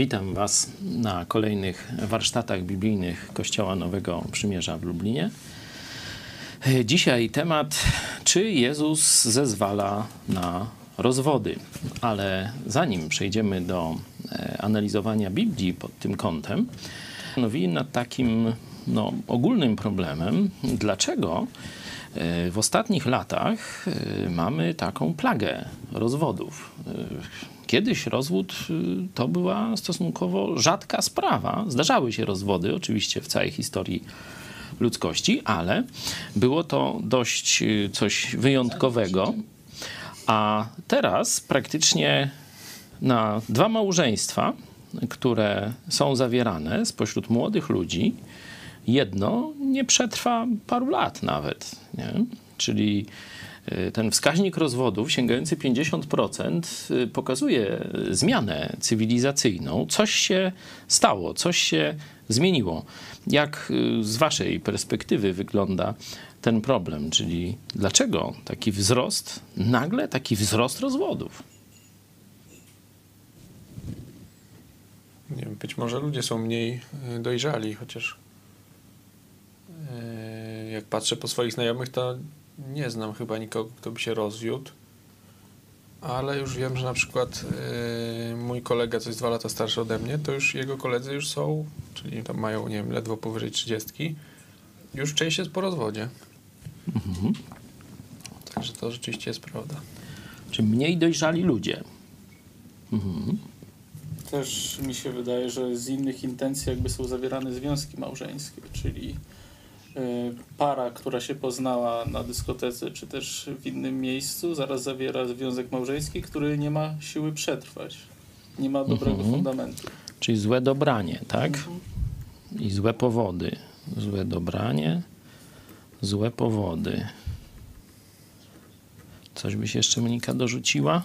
Witam Was na kolejnych warsztatach biblijnych Kościoła Nowego Przymierza w Lublinie. Dzisiaj temat, czy Jezus zezwala na rozwody. Ale zanim przejdziemy do e, analizowania Biblii pod tym kątem, stanowi nad takim no, ogólnym problemem, dlaczego e, w ostatnich latach e, mamy taką plagę rozwodów. Kiedyś rozwód to była stosunkowo rzadka sprawa. Zdarzały się rozwody, oczywiście w całej historii ludzkości, ale było to dość coś wyjątkowego. A teraz praktycznie na dwa małżeństwa, które są zawierane spośród młodych ludzi, jedno nie przetrwa paru lat nawet. Nie? Czyli y, ten wskaźnik rozwodów sięgający 50% y, pokazuje zmianę cywilizacyjną. Coś się stało, coś się zmieniło. Jak y, z Waszej perspektywy wygląda ten problem, czyli dlaczego taki wzrost, nagle taki wzrost rozwodów? Nie wiem, być może ludzie są mniej y, dojrzali, chociaż y, jak patrzę po swoich znajomych, to nie znam chyba nikogo, kto by się rozwiódł. Ale już wiem, że na przykład yy, mój kolega, co jest dwa lata starszy ode mnie, to już jego koledzy już są, czyli tam mają, nie wiem, ledwo powyżej trzydziestki, już część jest po rozwodzie. Mhm. Także to rzeczywiście jest prawda. Czy mniej dojrzali ludzie? Mhm. Też mi się wydaje, że z innych intencji jakby są zawierane związki małżeńskie, czyli para, która się poznała na dyskotece czy też w innym miejscu, zaraz zawiera związek małżeński, który nie ma siły przetrwać. Nie ma dobrego mhm. fundamentu. Czyli złe dobranie, tak? Mhm. I złe powody. Złe dobranie złe powody. Coś byś jeszcze Monika dorzuciła?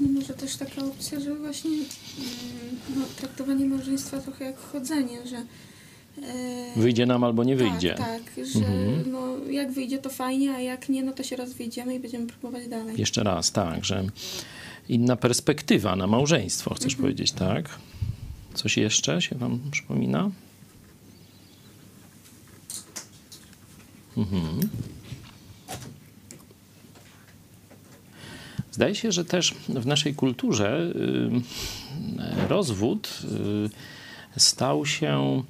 No może też taka opcja, że właśnie mm, no, traktowanie małżeństwa trochę jak chodzenie, że Wyjdzie nam albo nie wyjdzie. Tak, tak że mhm. no, jak wyjdzie to fajnie, a jak nie, no to się raz wyjdziemy i będziemy próbować dalej. Jeszcze raz, tak, że inna perspektywa na małżeństwo, chcesz mhm. powiedzieć, tak? Coś jeszcze się wam przypomina? Mhm. Zdaje się, że też w naszej kulturze y, rozwód y, stał się,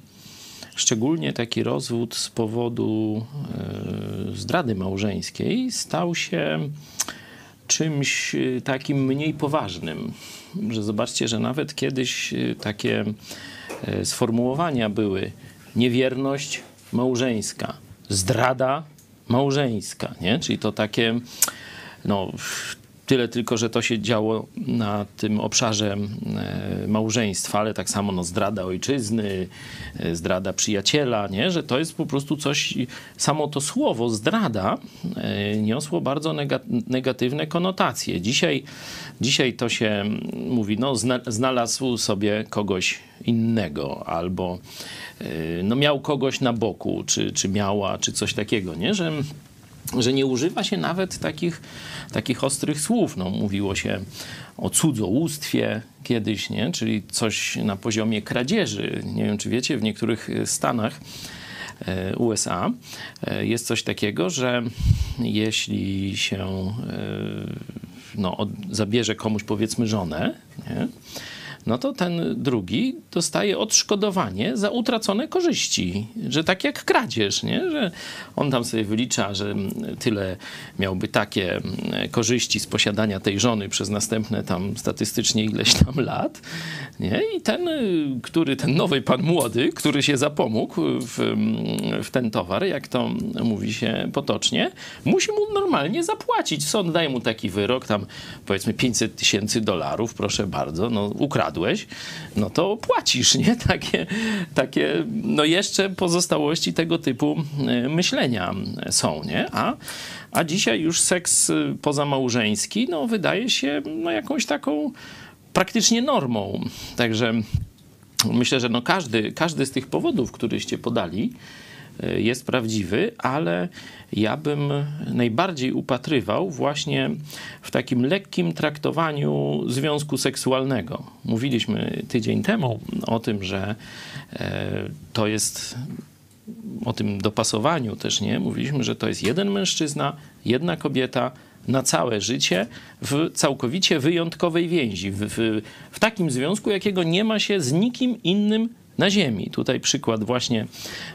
szczególnie taki rozwód z powodu y, zdrady małżeńskiej, stał się czymś takim mniej poważnym. Że zobaczcie, że nawet kiedyś takie sformułowania były niewierność małżeńska zdrada małżeńska, nie? Czyli to takie, no, tyle tylko, że to się działo na tym obszarze e, małżeństwa, ale tak samo no, zdrada ojczyzny, e, zdrada przyjaciela, nie? że to jest po prostu coś, samo to słowo zdrada e, niosło bardzo negatywne konotacje. Dzisiaj, dzisiaj to się mówi, no znalazł sobie kogoś innego albo no, miał kogoś na boku, czy, czy miała, czy coś takiego, nie? Że, że nie używa się nawet takich, takich ostrych słów. No, mówiło się o cudzołóstwie kiedyś, nie? czyli coś na poziomie kradzieży. Nie wiem, czy wiecie, w niektórych stanach e, USA e, jest coś takiego, że jeśli się e, no, zabierze komuś powiedzmy żonę, nie? No to ten drugi dostaje odszkodowanie za utracone korzyści. Że tak jak kradzież, nie? że on tam sobie wylicza, że tyle miałby takie korzyści z posiadania tej żony przez następne tam statystycznie ileś tam lat. Nie? I ten, który, ten nowy pan młody, który się zapomógł w, w ten towar, jak to mówi się potocznie, musi mu normalnie zapłacić. Sąd daje mu taki wyrok, tam powiedzmy 500 tysięcy dolarów, proszę bardzo, no ukradł no to płacisz, nie? Takie, takie no jeszcze pozostałości tego typu e, myślenia są, nie? A, a dzisiaj już seks e, pozamałżeński, no wydaje się no jakąś taką praktycznie normą. Także myślę, że no każdy, każdy z tych powodów, któryście podali, jest prawdziwy, ale ja bym najbardziej upatrywał właśnie w takim lekkim traktowaniu związku seksualnego. Mówiliśmy tydzień temu o tym, że e, to jest o tym dopasowaniu też, nie? Mówiliśmy, że to jest jeden mężczyzna, jedna kobieta na całe życie w całkowicie wyjątkowej więzi, w, w, w takim związku, jakiego nie ma się z nikim innym na ziemi. Tutaj przykład właśnie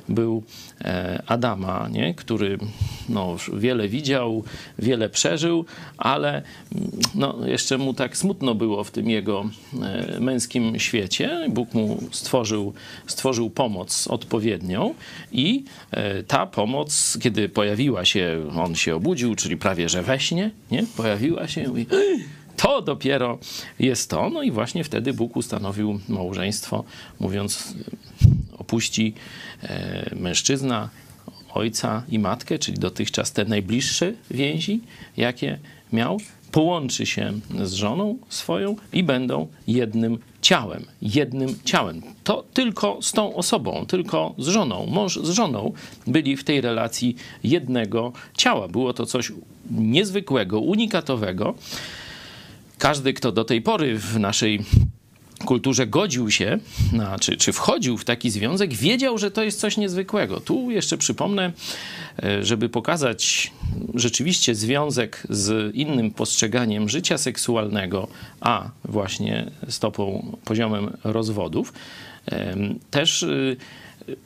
był e, Adama, nie? który no, wiele widział, wiele przeżył, ale no, jeszcze mu tak smutno było w tym jego e, męskim świecie. Bóg mu stworzył, stworzył pomoc odpowiednią i e, ta pomoc, kiedy pojawiła się, on się obudził, czyli prawie że we śnie, nie? pojawiła się i mówi, to dopiero jest to. No i właśnie wtedy Bóg ustanowił małżeństwo, mówiąc, opuści e, mężczyzna, ojca i matkę, czyli dotychczas te najbliższe więzi, jakie miał, połączy się z żoną swoją i będą jednym ciałem. Jednym ciałem. To tylko z tą osobą, tylko z żoną. Mąż z żoną byli w tej relacji jednego ciała. Było to coś niezwykłego, unikatowego każdy, kto do tej pory w naszej kulturze godził się, czy, czy wchodził w taki związek, wiedział, że to jest coś niezwykłego. Tu jeszcze przypomnę, e, żeby pokazać rzeczywiście związek z innym postrzeganiem życia seksualnego, a właśnie stopą, poziomem rozwodów, też y,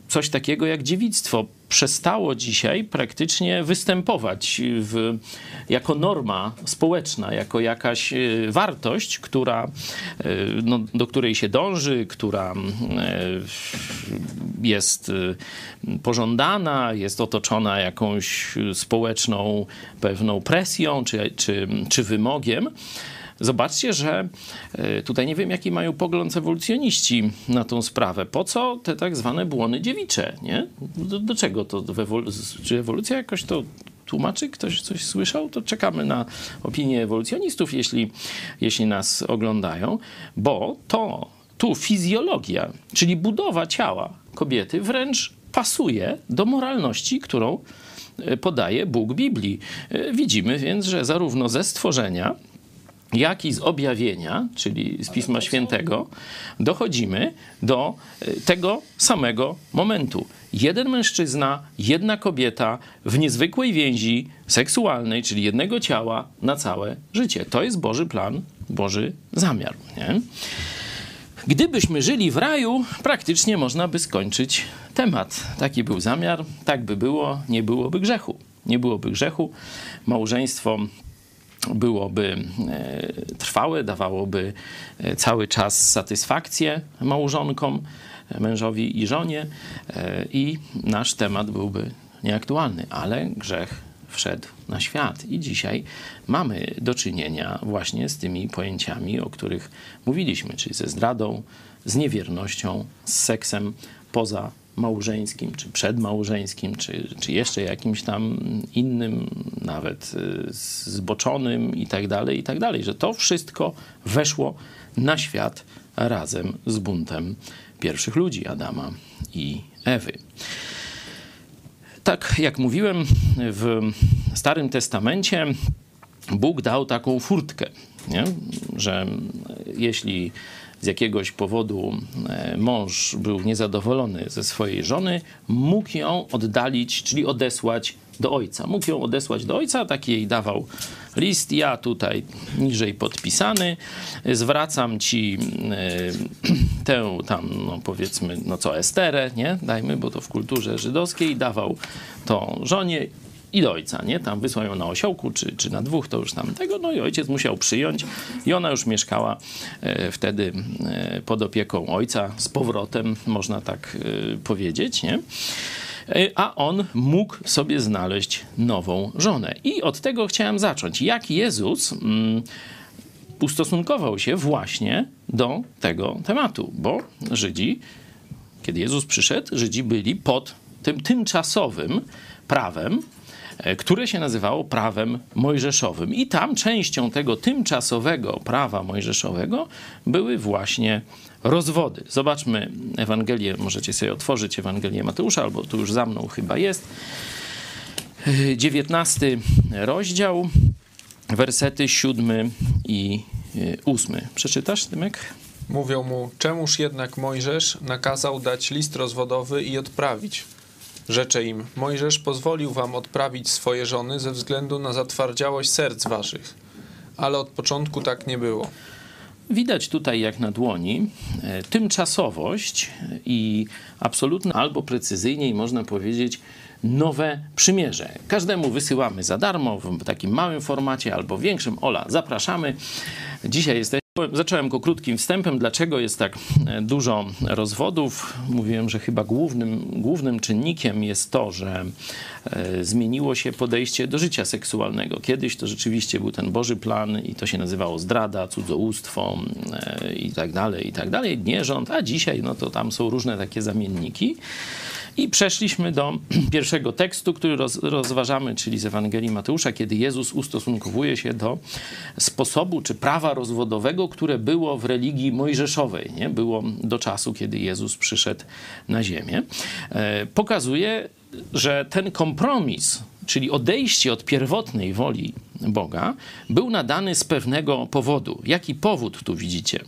coś takiego jak dziewictwo przestało dzisiaj praktycznie występować w, jako norma społeczna, jako jakaś e, wartość, która, e, no, do której się dąży, która e, jest pożądana, jest otoczona jakąś społeczną pewną presją czy, czy, czy wymogiem. Zobaczcie, że e, tutaj nie wiem, jaki mają pogląd ewolucjoniści na tą sprawę. Po co te tak zwane błony dziewicze, nie? Do, do czego to? Czy ewolucja jakoś to tłumaczy? Ktoś coś słyszał? To czekamy na opinię ewolucjonistów, jeśli, jeśli nas oglądają, bo to tu fizjologia, czyli budowa ciała kobiety wręcz pasuje do moralności, którą e, podaje Bóg Biblii. E, widzimy więc, że zarówno ze stworzenia, jak i z objawienia, czyli z Pisma Świętego, dochodzimy do e, tego samego momentu. Jeden mężczyzna, jedna kobieta w niezwykłej więzi seksualnej, czyli jednego ciała na całe życie. To jest Boży plan, Boży zamiar. Nie? Gdybyśmy żyli w raju, praktycznie można by skończyć temat. Taki był zamiar, tak by było, nie byłoby grzechu. Nie byłoby grzechu. Małżeństwo byłoby e, trwałe, dawałoby e, cały czas satysfakcję małżonkom, mężowi i żonie e, i nasz temat byłby nieaktualny, ale grzech wszedł na świat. I dzisiaj mamy do czynienia właśnie z tymi pojęciami, o których mówiliśmy, czyli ze zdradą, z niewiernością, z seksem poza małżeńskim, czy przedmałżeńskim, czy, czy jeszcze jakimś tam innym, nawet y, zboczonym i tak dalej, i tak dalej, że to wszystko weszło na świat razem z buntem pierwszych ludzi, Adama i Ewy. Tak jak mówiłem, w Starym Testamencie Bóg dał taką furtkę, nie? że jeśli z jakiegoś powodu e, mąż był niezadowolony ze swojej żony, mógł ją oddalić, czyli odesłać do ojca. Mógł ją odesłać do ojca, taki jej dawał list. Ja tutaj niżej podpisany, zwracam ci e, tę tam, no powiedzmy, no co, Esterę, nie? Dajmy, bo to w kulturze żydowskiej dawał to żonie i do ojca, nie? Tam wysłał ją na osiołku, czy, czy na dwóch, to już tam tego, no i ojciec musiał przyjąć i ona już mieszkała e, wtedy e, pod opieką ojca z powrotem, można tak e, powiedzieć, nie? A on mógł sobie znaleźć nową żonę. I od tego chciałem zacząć. Jak Jezus mm, ustosunkował się właśnie do tego tematu, bo Żydzi, kiedy Jezus przyszedł, Żydzi byli pod tym tymczasowym prawem, które się nazywało prawem mojżeszowym. I tam częścią tego tymczasowego prawa mojżeszowego były właśnie rozwody. Zobaczmy Ewangelię, możecie sobie otworzyć Ewangelię Mateusza, albo tu już za mną chyba jest. 19 rozdział, wersety 7 i 8. Przeczytasz, Tymek? Mówią mu, czemuż jednak Mojżesz nakazał dać list rozwodowy i odprawić? Rzecze im, Mojżesz pozwolił wam odprawić swoje żony ze względu na zatwardziałość serc waszych, ale od początku tak nie było. Widać tutaj jak na dłoni e, tymczasowość i absolutnie albo precyzyjniej można powiedzieć nowe przymierze. Każdemu wysyłamy za darmo w takim małym formacie albo większym. Ola, zapraszamy. Dzisiaj jesteśmy Zacząłem go krótkim wstępem, dlaczego jest tak e, dużo rozwodów. Mówiłem, że chyba głównym, głównym czynnikiem jest to, że e, zmieniło się podejście do życia seksualnego. Kiedyś to rzeczywiście był ten Boży plan i to się nazywało zdrada, cudzołóstwo e, i tak dalej, i tak dalej, nierząd, a dzisiaj no to tam są różne takie zamienniki. I przeszliśmy do pierwszego tekstu, który roz, rozważamy, czyli z Ewangelii Mateusza, kiedy Jezus ustosunkowuje się do sposobu czy prawa rozwodowego, które było w religii mojżeszowej, nie? było do czasu, kiedy Jezus przyszedł na ziemię. E, pokazuje, że ten kompromis, czyli odejście od pierwotnej woli Boga, był nadany z pewnego powodu. Jaki powód tu widzicie?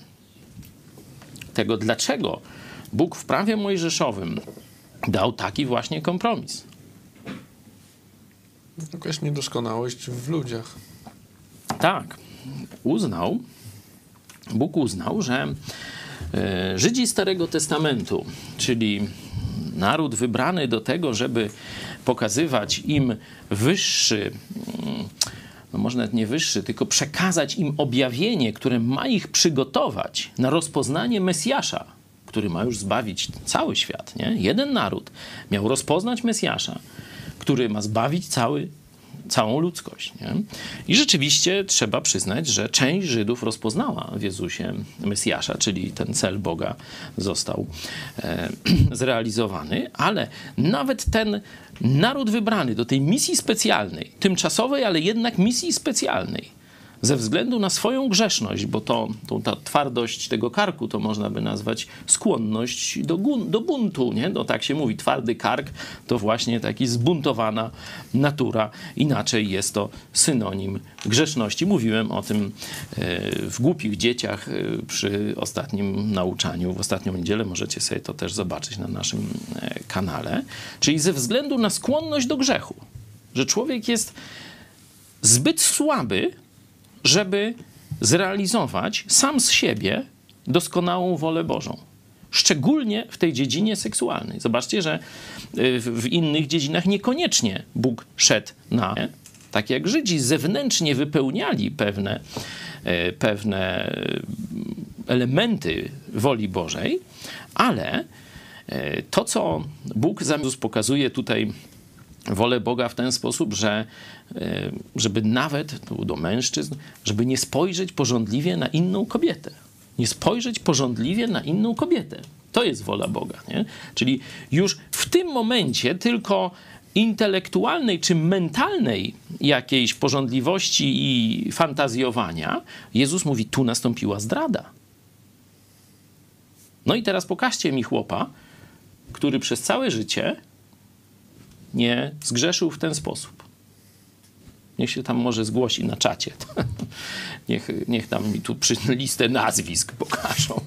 Tego, dlaczego Bóg w prawie mojżeszowym dał taki właśnie kompromis. Jakaś niedoskonałość w ludziach. Tak. Uznał, Bóg uznał, że e, Żydzi Starego Testamentu, czyli naród wybrany do tego, żeby pokazywać im wyższy, mm, no może nawet nie wyższy, tylko przekazać im objawienie, które ma ich przygotować na rozpoznanie Mesjasza, który ma już zbawić cały świat, nie? Jeden naród miał rozpoznać Mesjasza, który ma zbawić cały, całą ludzkość. Nie? I rzeczywiście trzeba przyznać, że część Żydów rozpoznała w Jezusie Mesjasza, czyli ten cel Boga został e, zrealizowany, ale nawet ten naród wybrany do tej misji specjalnej, tymczasowej, ale jednak misji specjalnej, ze względu na swoją grzeszność, bo to, to ta twardość tego karku to można by nazwać skłonność do, do buntu, nie? No tak się mówi, twardy kark to właśnie taki zbuntowana natura, inaczej jest to synonim grzeszności. Mówiłem o tym e, w głupich dzieciach e, przy ostatnim nauczaniu, w ostatnią niedzielę, możecie sobie to też zobaczyć na naszym e, kanale, czyli ze względu na skłonność do grzechu, że człowiek jest zbyt słaby, żeby zrealizować sam z siebie doskonałą wolę Bożą. Szczególnie w tej dziedzinie seksualnej. Zobaczcie, że y, w innych dziedzinach niekoniecznie Bóg szedł na. Tak jak Żydzi zewnętrznie wypełniali pewne, y, pewne y, elementy woli Bożej, ale to, co Bóg zamiast pokazuje tutaj wolę Boga w ten sposób, że żeby nawet do mężczyzn, żeby nie spojrzeć porządliwie na inną kobietę. Nie spojrzeć porządliwie na inną kobietę. To jest wola Boga. Nie? Czyli już w tym momencie tylko intelektualnej czy mentalnej jakiejś porządliwości i fantazjowania, Jezus mówi, tu nastąpiła zdrada. No i teraz pokażcie mi chłopa, który przez całe życie nie zgrzeszył w ten sposób. Niech się tam może zgłosi na czacie. niech, niech tam mi tu przy listę nazwisk pokażą.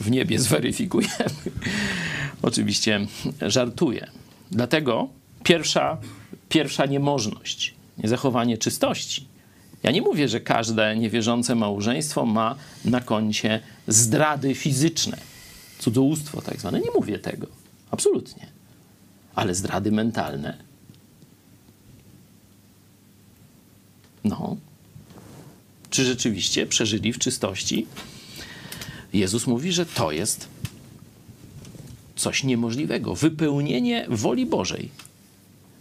W niebie zweryfikujemy. Oczywiście żartuję. Dlatego pierwsza, pierwsza niemożność, niezachowanie czystości. Ja nie mówię, że każde niewierzące małżeństwo ma na koncie zdrady fizyczne, cudzołóstwo tak zwane. Nie mówię tego. Absolutnie ale zdrady mentalne. No. Czy rzeczywiście przeżyli w czystości? Jezus mówi, że to jest coś niemożliwego. Wypełnienie woli Bożej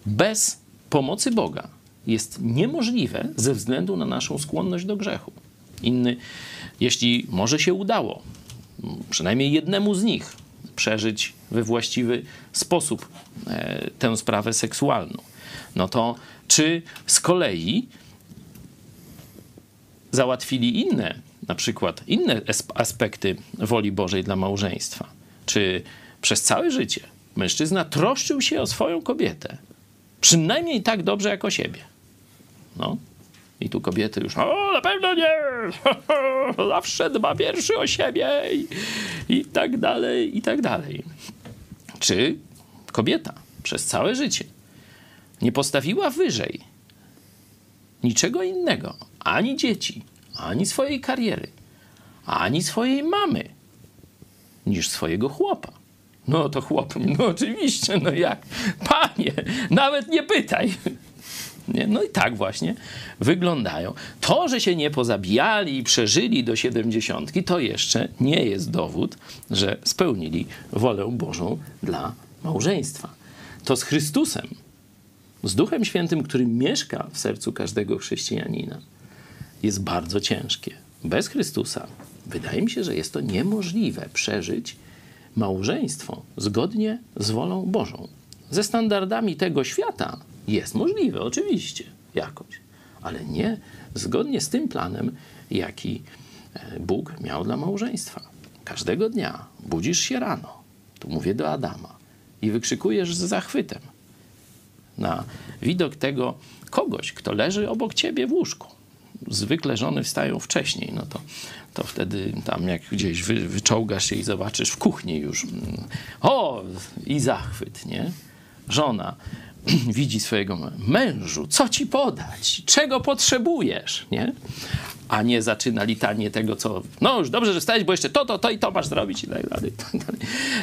bez pomocy Boga jest niemożliwe ze względu na naszą skłonność do grzechu. Inny, jeśli może się udało, przynajmniej jednemu z nich, przeżyć we właściwy sposób e, tę sprawę seksualną. No to czy z kolei załatwili inne na przykład inne aspekty woli Bożej dla małżeństwa? Czy przez całe życie mężczyzna troszczył się o swoją kobietę? Przynajmniej tak dobrze jak o siebie. No. I tu kobiety już, o, na pewno nie, zawsze dba pierwszy o siebie i, i tak dalej, i tak dalej. Czy kobieta przez całe życie nie postawiła wyżej niczego innego, ani dzieci, ani swojej kariery, ani swojej mamy, niż swojego chłopa. No to chłop, no oczywiście, no jak? Panie, nawet nie pytaj. Nie? No i tak właśnie wyglądają. To, że się nie pozabijali i przeżyli do siedemdziesiątki, to jeszcze nie jest dowód, że spełnili wolę Bożą dla małżeństwa. To z Chrystusem, z Duchem Świętym, który mieszka w sercu każdego chrześcijanina, jest bardzo ciężkie. Bez Chrystusa wydaje mi się, że jest to niemożliwe przeżyć małżeństwo zgodnie z wolą Bożą. Ze standardami tego świata jest możliwe, oczywiście, jakoś, ale nie zgodnie z tym planem, jaki e, Bóg miał dla małżeństwa. Każdego dnia budzisz się rano, tu mówię do Adama, i wykrzykujesz z zachwytem na widok tego kogoś, kto leży obok ciebie w łóżku. Zwykle żony wstają wcześniej, no to, to wtedy tam jak gdzieś wy, wyczołgasz się i zobaczysz w kuchni już, mm, o, i zachwyt, nie? Żona widzi swojego mężu, co ci podać, czego potrzebujesz, nie? A nie zaczyna litanie tego, co, no już dobrze, że stałeś, bo jeszcze to, to, to i to masz zrobić i tak dalej.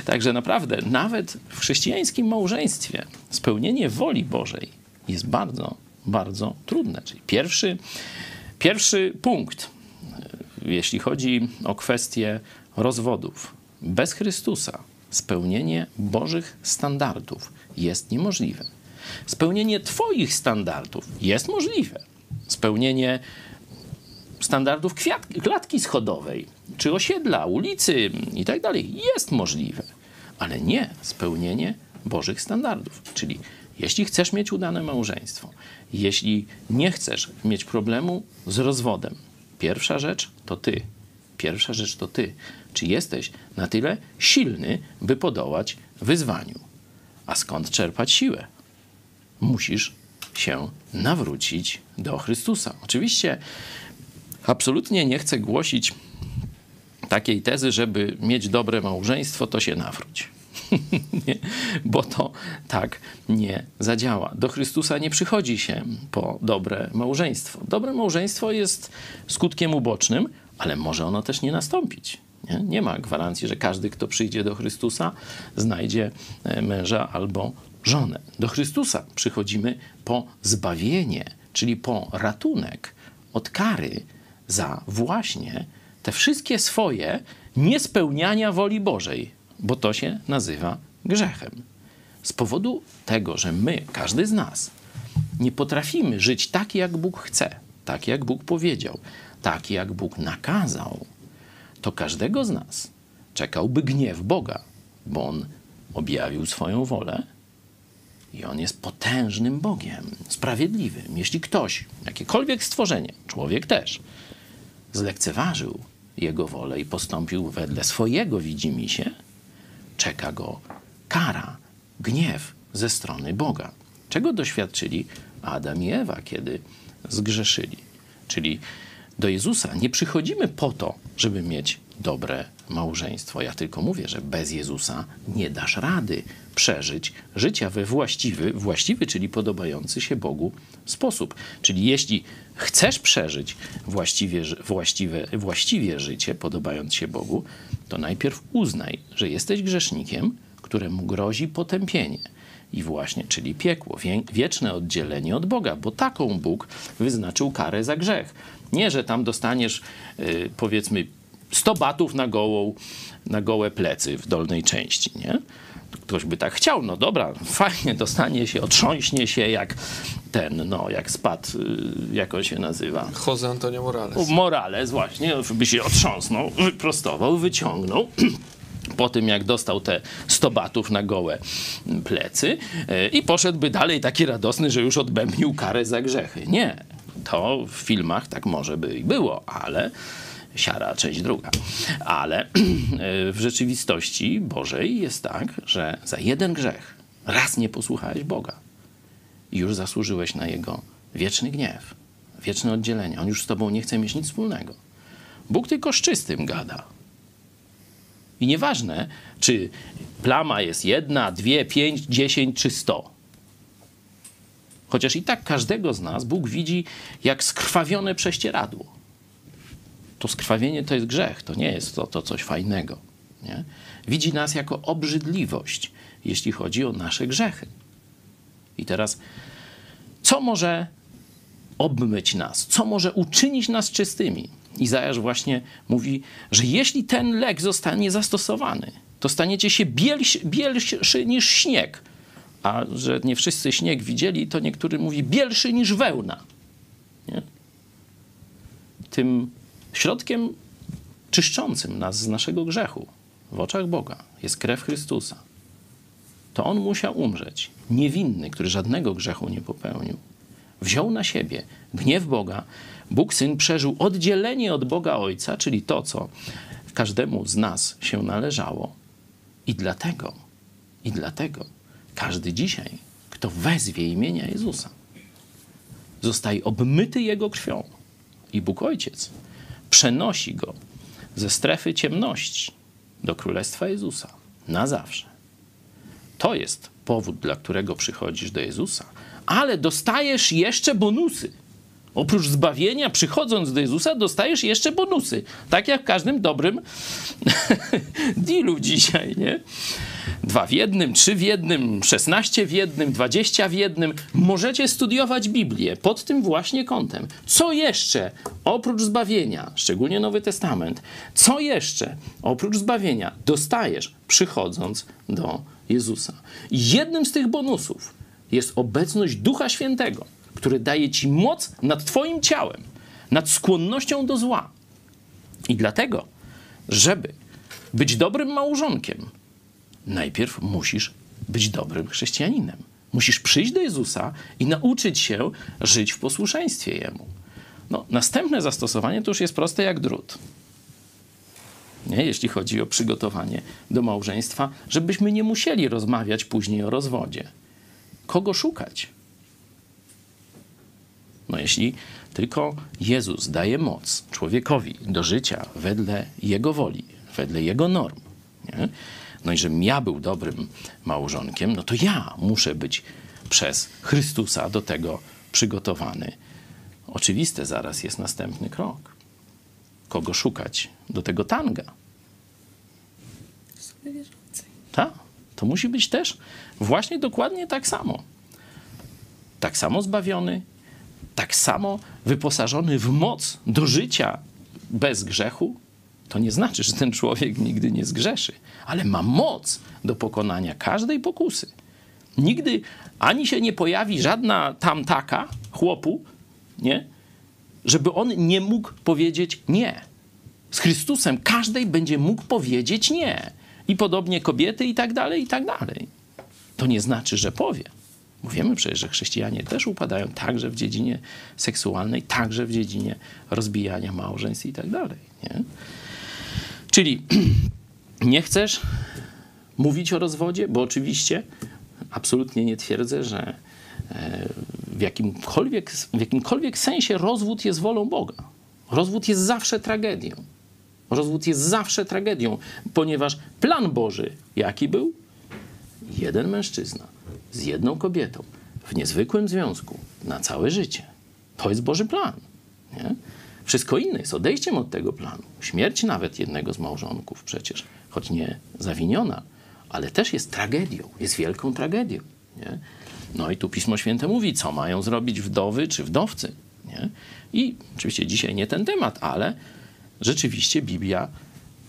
Także naprawdę, nawet w chrześcijańskim małżeństwie spełnienie woli Bożej jest bardzo, bardzo trudne. Czyli pierwszy, pierwszy punkt, jeśli chodzi o kwestię rozwodów. Bez Chrystusa spełnienie Bożych standardów jest niemożliwe. Spełnienie Twoich standardów jest możliwe. Spełnienie standardów kwiat, klatki schodowej, czy osiedla, ulicy i tak dalej jest możliwe, ale nie spełnienie Bożych standardów. Czyli jeśli chcesz mieć udane małżeństwo, jeśli nie chcesz mieć problemu z rozwodem, pierwsza rzecz to ty. Pierwsza rzecz to ty. Czy jesteś na tyle silny, by podołać wyzwaniu? A skąd czerpać siłę? musisz się nawrócić do Chrystusa. Oczywiście absolutnie nie chcę głosić takiej tezy, żeby mieć dobre małżeństwo, to się nawróć. bo to tak nie zadziała. Do Chrystusa nie przychodzi się po dobre małżeństwo. Dobre małżeństwo jest skutkiem ubocznym, ale może ono też nie nastąpić. Nie? nie ma gwarancji, że każdy, kto przyjdzie do Chrystusa, znajdzie e, męża albo żonę. Do Chrystusa przychodzimy po zbawienie, czyli po ratunek od kary za właśnie te wszystkie swoje niespełniania woli Bożej, bo to się nazywa grzechem. Z powodu tego, że my, każdy z nas, nie potrafimy żyć tak, jak Bóg chce, tak, jak Bóg powiedział, tak, jak Bóg nakazał, to każdego z nas czekałby gniew Boga, bo On objawił swoją wolę i on jest potężnym Bogiem, sprawiedliwym. Jeśli ktoś, jakiekolwiek stworzenie, człowiek też, zlekceważył jego wolę i postąpił wedle swojego widzimisię, czeka go kara, gniew ze strony Boga. Czego doświadczyli Adam i Ewa, kiedy zgrzeszyli? Czyli do Jezusa nie przychodzimy po to, żeby mieć dobre małżeństwo. Ja tylko mówię, że bez Jezusa nie dasz rady przeżyć życia we właściwy, właściwy, czyli podobający się Bogu sposób. Czyli jeśli chcesz przeżyć właściwie, właściwe, właściwie życie, podobając się Bogu, to najpierw uznaj, że jesteś grzesznikiem, któremu grozi potępienie. I właśnie, czyli piekło, wieczne oddzielenie od Boga, bo taką Bóg wyznaczył karę za grzech. Nie, że tam dostaniesz, yy, powiedzmy, 100 batów na, gołą, na gołe plecy w dolnej części, nie? Ktoś by tak chciał, no dobra, fajnie, dostanie się, otrząśnie się jak ten, no, jak spadł, y, jak on się nazywa? Jose Antonio Morales. Morales, właśnie, by się otrząsnął, wyprostował, wyciągnął po tym, jak dostał te 100 batów na gołe plecy y, i poszedłby dalej taki radosny, że już odbębnił karę za grzechy. Nie, to w filmach tak może by i było, ale siara, część druga. Ale w rzeczywistości Bożej jest tak, że za jeden grzech raz nie posłuchałeś Boga i już zasłużyłeś na Jego wieczny gniew, wieczne oddzielenie. On już z tobą nie chce mieć nic wspólnego. Bóg tylko z czystym gada. I nieważne, czy plama jest jedna, dwie, pięć, dziesięć czy sto. Chociaż i tak każdego z nas Bóg widzi jak skrwawione prześcieradło. To skrwawienie to jest grzech, to nie jest to, to coś fajnego. Nie? Widzi nas jako obrzydliwość, jeśli chodzi o nasze grzechy. I teraz, co może obmyć nas? Co może uczynić nas czystymi? Izajasz właśnie mówi, że jeśli ten lek zostanie zastosowany, to staniecie się bielsi, bielszy niż śnieg. A że nie wszyscy śnieg widzieli, to niektóry mówi bielszy niż wełna. Nie? Tym środkiem czyszczącym nas z naszego grzechu w oczach Boga jest krew Chrystusa. To On musiał umrzeć, niewinny, który żadnego grzechu nie popełnił. Wziął na siebie gniew Boga. Bóg Syn przeżył oddzielenie od Boga Ojca, czyli to, co każdemu z nas się należało. I dlatego, i dlatego każdy dzisiaj, kto wezwie imienia Jezusa, zostaje obmyty Jego krwią. I Bóg Ojciec przenosi go ze strefy ciemności do Królestwa Jezusa na zawsze. To jest powód, dla którego przychodzisz do Jezusa, ale dostajesz jeszcze bonusy. Oprócz zbawienia, przychodząc do Jezusa, dostajesz jeszcze bonusy. Tak jak w każdym dobrym dealu dzisiaj, nie? Dwa w jednym, trzy w jednym, szesnaście w jednym, dwadzieścia w jednym. Możecie studiować Biblię pod tym właśnie kątem. Co jeszcze oprócz zbawienia, szczególnie Nowy Testament, co jeszcze oprócz zbawienia dostajesz przychodząc do Jezusa? Jednym z tych bonusów jest obecność Ducha Świętego, który daje ci moc nad Twoim ciałem, nad skłonnością do zła. I dlatego, żeby być dobrym małżonkiem, najpierw musisz być dobrym chrześcijaninem. Musisz przyjść do Jezusa i nauczyć się żyć w posłuszeństwie Jemu. No, następne zastosowanie to już jest proste jak drut. Nie? Jeśli chodzi o przygotowanie do małżeństwa, żebyśmy nie musieli rozmawiać później o rozwodzie. Kogo szukać? No jeśli tylko Jezus daje moc człowiekowi do życia wedle Jego woli, wedle Jego norm, nie? No i żebym ja był dobrym małżonkiem, no to ja muszę być przez Chrystusa do tego przygotowany. Oczywiste zaraz jest następny krok. Kogo szukać do tego tanga? Tak, to musi być też właśnie dokładnie tak samo. Tak samo zbawiony, tak samo wyposażony w moc do życia bez grzechu, to nie znaczy, że ten człowiek nigdy nie zgrzeszy, ale ma moc do pokonania każdej pokusy. Nigdy ani się nie pojawi żadna tamtaka chłopu, nie? Żeby on nie mógł powiedzieć nie. Z Chrystusem każdej będzie mógł powiedzieć nie. I podobnie kobiety i tak dalej, i tak dalej. To nie znaczy, że powie. Bo wiemy przecież, że chrześcijanie też upadają także w dziedzinie seksualnej, także w dziedzinie rozbijania małżeństw i tak dalej. Nie? Czyli nie chcesz mówić o rozwodzie, bo oczywiście absolutnie nie twierdzę, że e, w jakimkolwiek, w jakimkolwiek sensie rozwód jest wolą Boga. Rozwód jest zawsze tragedią. Rozwód jest zawsze tragedią, ponieważ plan Boży jaki był? Jeden mężczyzna z jedną kobietą w niezwykłym związku na całe życie. To jest Boży plan. Nie? Wszystko inne jest odejściem od tego planu. Śmierć nawet jednego z małżonków przecież, choć nie zawiniona, ale też jest tragedią, jest wielką tragedią. Nie? No i tu Pismo Święte mówi, co mają zrobić wdowy czy wdowcy. Nie? I oczywiście dzisiaj nie ten temat, ale rzeczywiście Biblia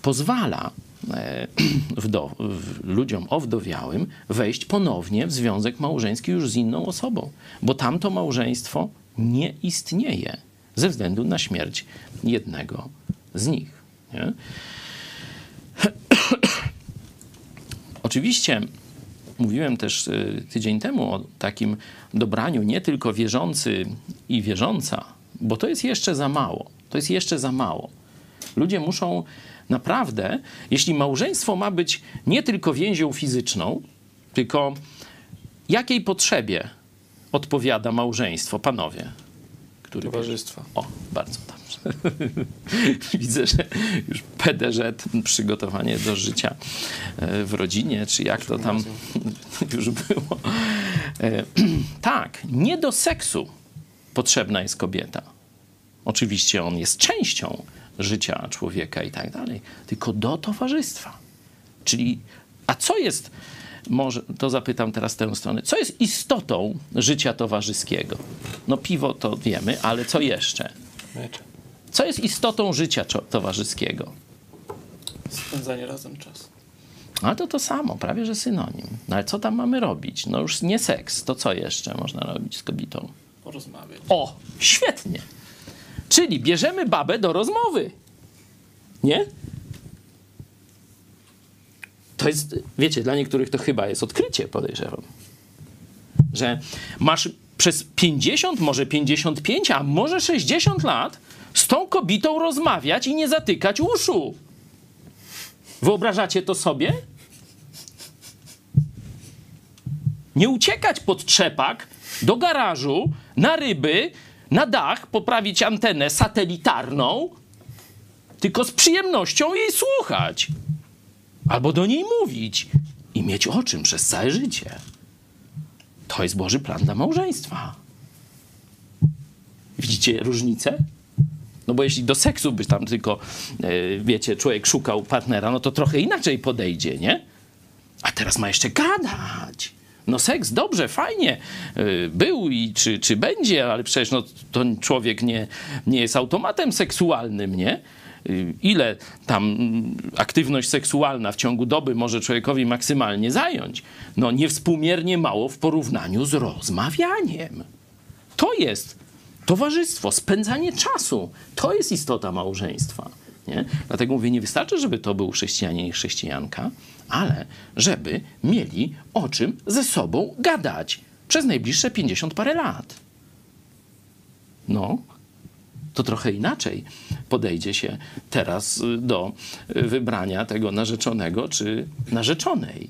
pozwala e, ludziom owdowiałym wejść ponownie w związek małżeński już z inną osobą, bo tamto małżeństwo nie istnieje ze względu na śmierć jednego z nich. Nie? Oczywiście mówiłem też e, tydzień temu o takim dobraniu nie tylko wierzący i wierząca, bo to jest jeszcze za mało. To jest jeszcze za mało. Ludzie muszą naprawdę, jeśli małżeństwo ma być nie tylko więzią fizyczną, tylko jakiej potrzebie odpowiada małżeństwo, panowie? Który Towarzystwa. O, bardzo dobrze. Widzę, że już PDŻ, przygotowanie do życia e, w rodzinie, czy jak to tam już było. E, tak, nie do seksu potrzebna jest kobieta. Oczywiście on jest częścią życia człowieka i tak dalej, tylko do towarzystwa. Czyli, a co jest, może to zapytam teraz tę stronę, co jest istotą życia towarzyskiego? No piwo to wiemy, ale co jeszcze? Co jest istotą życia towarzyskiego? Spędzanie razem czasu. Ale to to samo, prawie że synonim. No ale co tam mamy robić? No już nie seks, to co jeszcze można robić z kobietą? Porozmawiać. O, świetnie. Czyli bierzemy babę do rozmowy. Nie? To jest, wiecie, dla niektórych to chyba jest odkrycie, podejrzewam. Że masz przez 50, może 55, a może 60 lat z tą kobietą rozmawiać i nie zatykać uszu. Wyobrażacie to sobie? Nie uciekać pod trzepak do garażu, na ryby, na dach, poprawić antenę satelitarną, tylko z przyjemnością jej słuchać. Albo do niej mówić i mieć o czym przez całe życie. To jest Boży plan dla małżeństwa. Widzicie różnicę? No bo jeśli do seksu by tam tylko, e, wiecie, człowiek szukał partnera, no to trochę inaczej podejdzie, nie? A teraz ma jeszcze gadać. No seks dobrze, fajnie y, był i czy, czy będzie, ale przecież no, to człowiek nie, nie jest automatem seksualnym, nie? Y, ile tam aktywność seksualna w ciągu doby może człowiekowi maksymalnie zająć? No niewspółmiernie mało w porównaniu z rozmawianiem. To jest towarzystwo, spędzanie czasu. To jest istota małżeństwa. Nie? Dlatego mówię, nie wystarczy, żeby to był chrześcijanin i chrześcijanka, ale żeby mieli o czym ze sobą gadać przez najbliższe 50 parę lat. No, to trochę inaczej podejdzie się teraz do wybrania tego narzeczonego czy narzeczonej.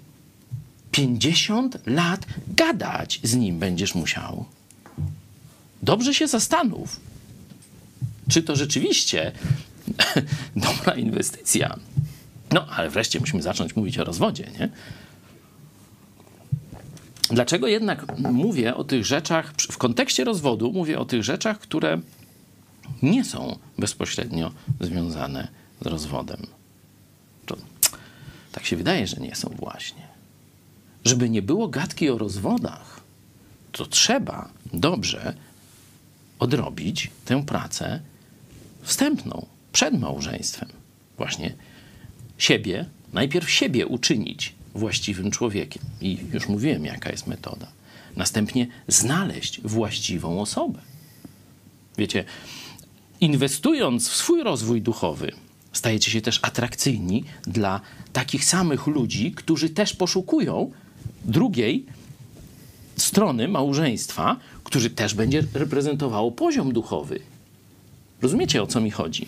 50 lat gadać z nim będziesz musiał. Dobrze się zastanów, czy to rzeczywiście dobra inwestycja. No, ale wreszcie musimy zacząć mówić o rozwodzie, nie? Dlaczego jednak mówię o tych rzeczach, w kontekście rozwodu mówię o tych rzeczach, które nie są bezpośrednio związane z rozwodem? To, tak się wydaje, że nie są właśnie. Żeby nie było gadki o rozwodach, to trzeba dobrze odrobić tę pracę wstępną, przed małżeństwem. Właśnie siebie, najpierw siebie uczynić właściwym człowiekiem. I już mówiłem, jaka jest metoda. Następnie znaleźć właściwą osobę. Wiecie, inwestując w swój rozwój duchowy, stajecie się też atrakcyjni dla takich samych ludzi, którzy też poszukują drugiej strony małżeństwa, który też będzie reprezentowało poziom duchowy. Rozumiecie o co mi chodzi?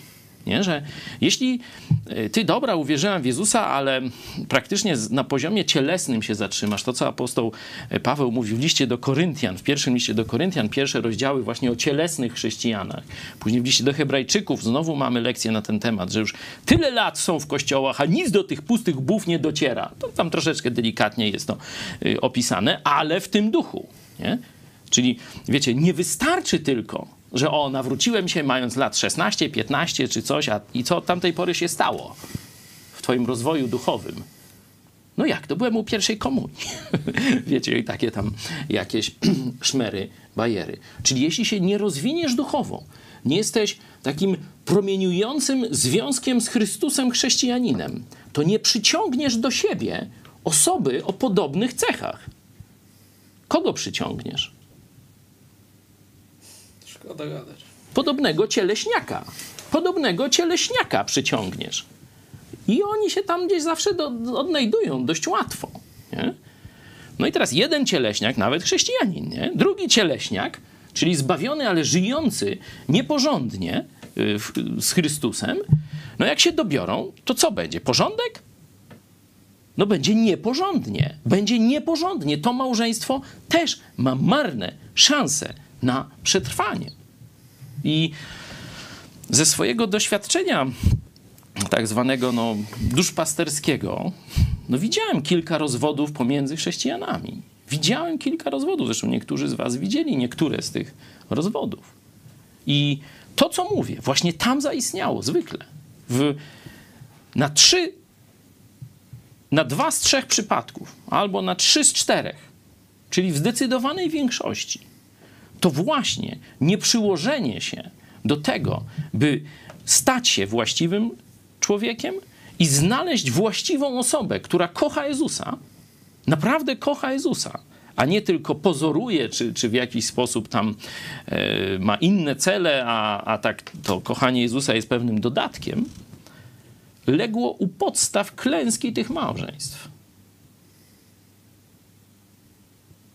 Nie? Że jeśli e, ty dobra, uwierzyłem w Jezusa, ale praktycznie na poziomie cielesnym się zatrzymasz, to co apostoł e, Paweł mówił w liście do Koryntian, w pierwszym liście do Koryntian, pierwsze rozdziały właśnie o cielesnych chrześcijanach. Później w liście do Hebrajczyków znowu mamy lekcję na ten temat, że już tyle lat są w kościołach, a nic do tych pustych bów nie dociera. To tam troszeczkę delikatnie jest to e, opisane, ale w tym duchu. Nie? Czyli wiecie, nie wystarczy tylko że o, nawróciłem się mając lat 16, 15 czy coś, a i co od tamtej pory się stało w twoim rozwoju duchowym? No jak, to byłem u pierwszej komunii. Wiecie, i takie tam jakieś szmery, bajery. Czyli jeśli się nie rozwiniesz duchowo, nie jesteś takim promieniującym związkiem z Chrystusem chrześcijaninem, to nie przyciągniesz do siebie osoby o podobnych cechach. Kogo przyciągniesz? Podobnego cieleśniaka. Podobnego cieleśniaka przyciągniesz. I oni się tam gdzieś zawsze do, odnajdują dość łatwo. Nie? No i teraz jeden cieleśniak, nawet chrześcijanin, nie? drugi cieleśniak, czyli zbawiony, ale żyjący nieporządnie y, z Chrystusem, No jak się dobiorą, to co będzie? Porządek? No będzie nieporządnie. Będzie nieporządnie. To małżeństwo też ma marne szanse na przetrwanie. I ze swojego doświadczenia tak zwanego no, duszpasterskiego, no widziałem kilka rozwodów pomiędzy chrześcijanami. Widziałem kilka rozwodów, zresztą niektórzy z was widzieli niektóre z tych rozwodów. I to, co mówię, właśnie tam zaistniało zwykle. W, na trzy, na dwa z trzech przypadków, albo na trzy z czterech, czyli w zdecydowanej większości, to właśnie nieprzyłożenie się do tego, by stać się właściwym człowiekiem i znaleźć właściwą osobę, która kocha Jezusa, naprawdę kocha Jezusa, a nie tylko pozoruje, czy, czy w jakiś sposób tam e, ma inne cele, a, a tak to kochanie Jezusa jest pewnym dodatkiem, legło u podstaw klęski tych małżeństw.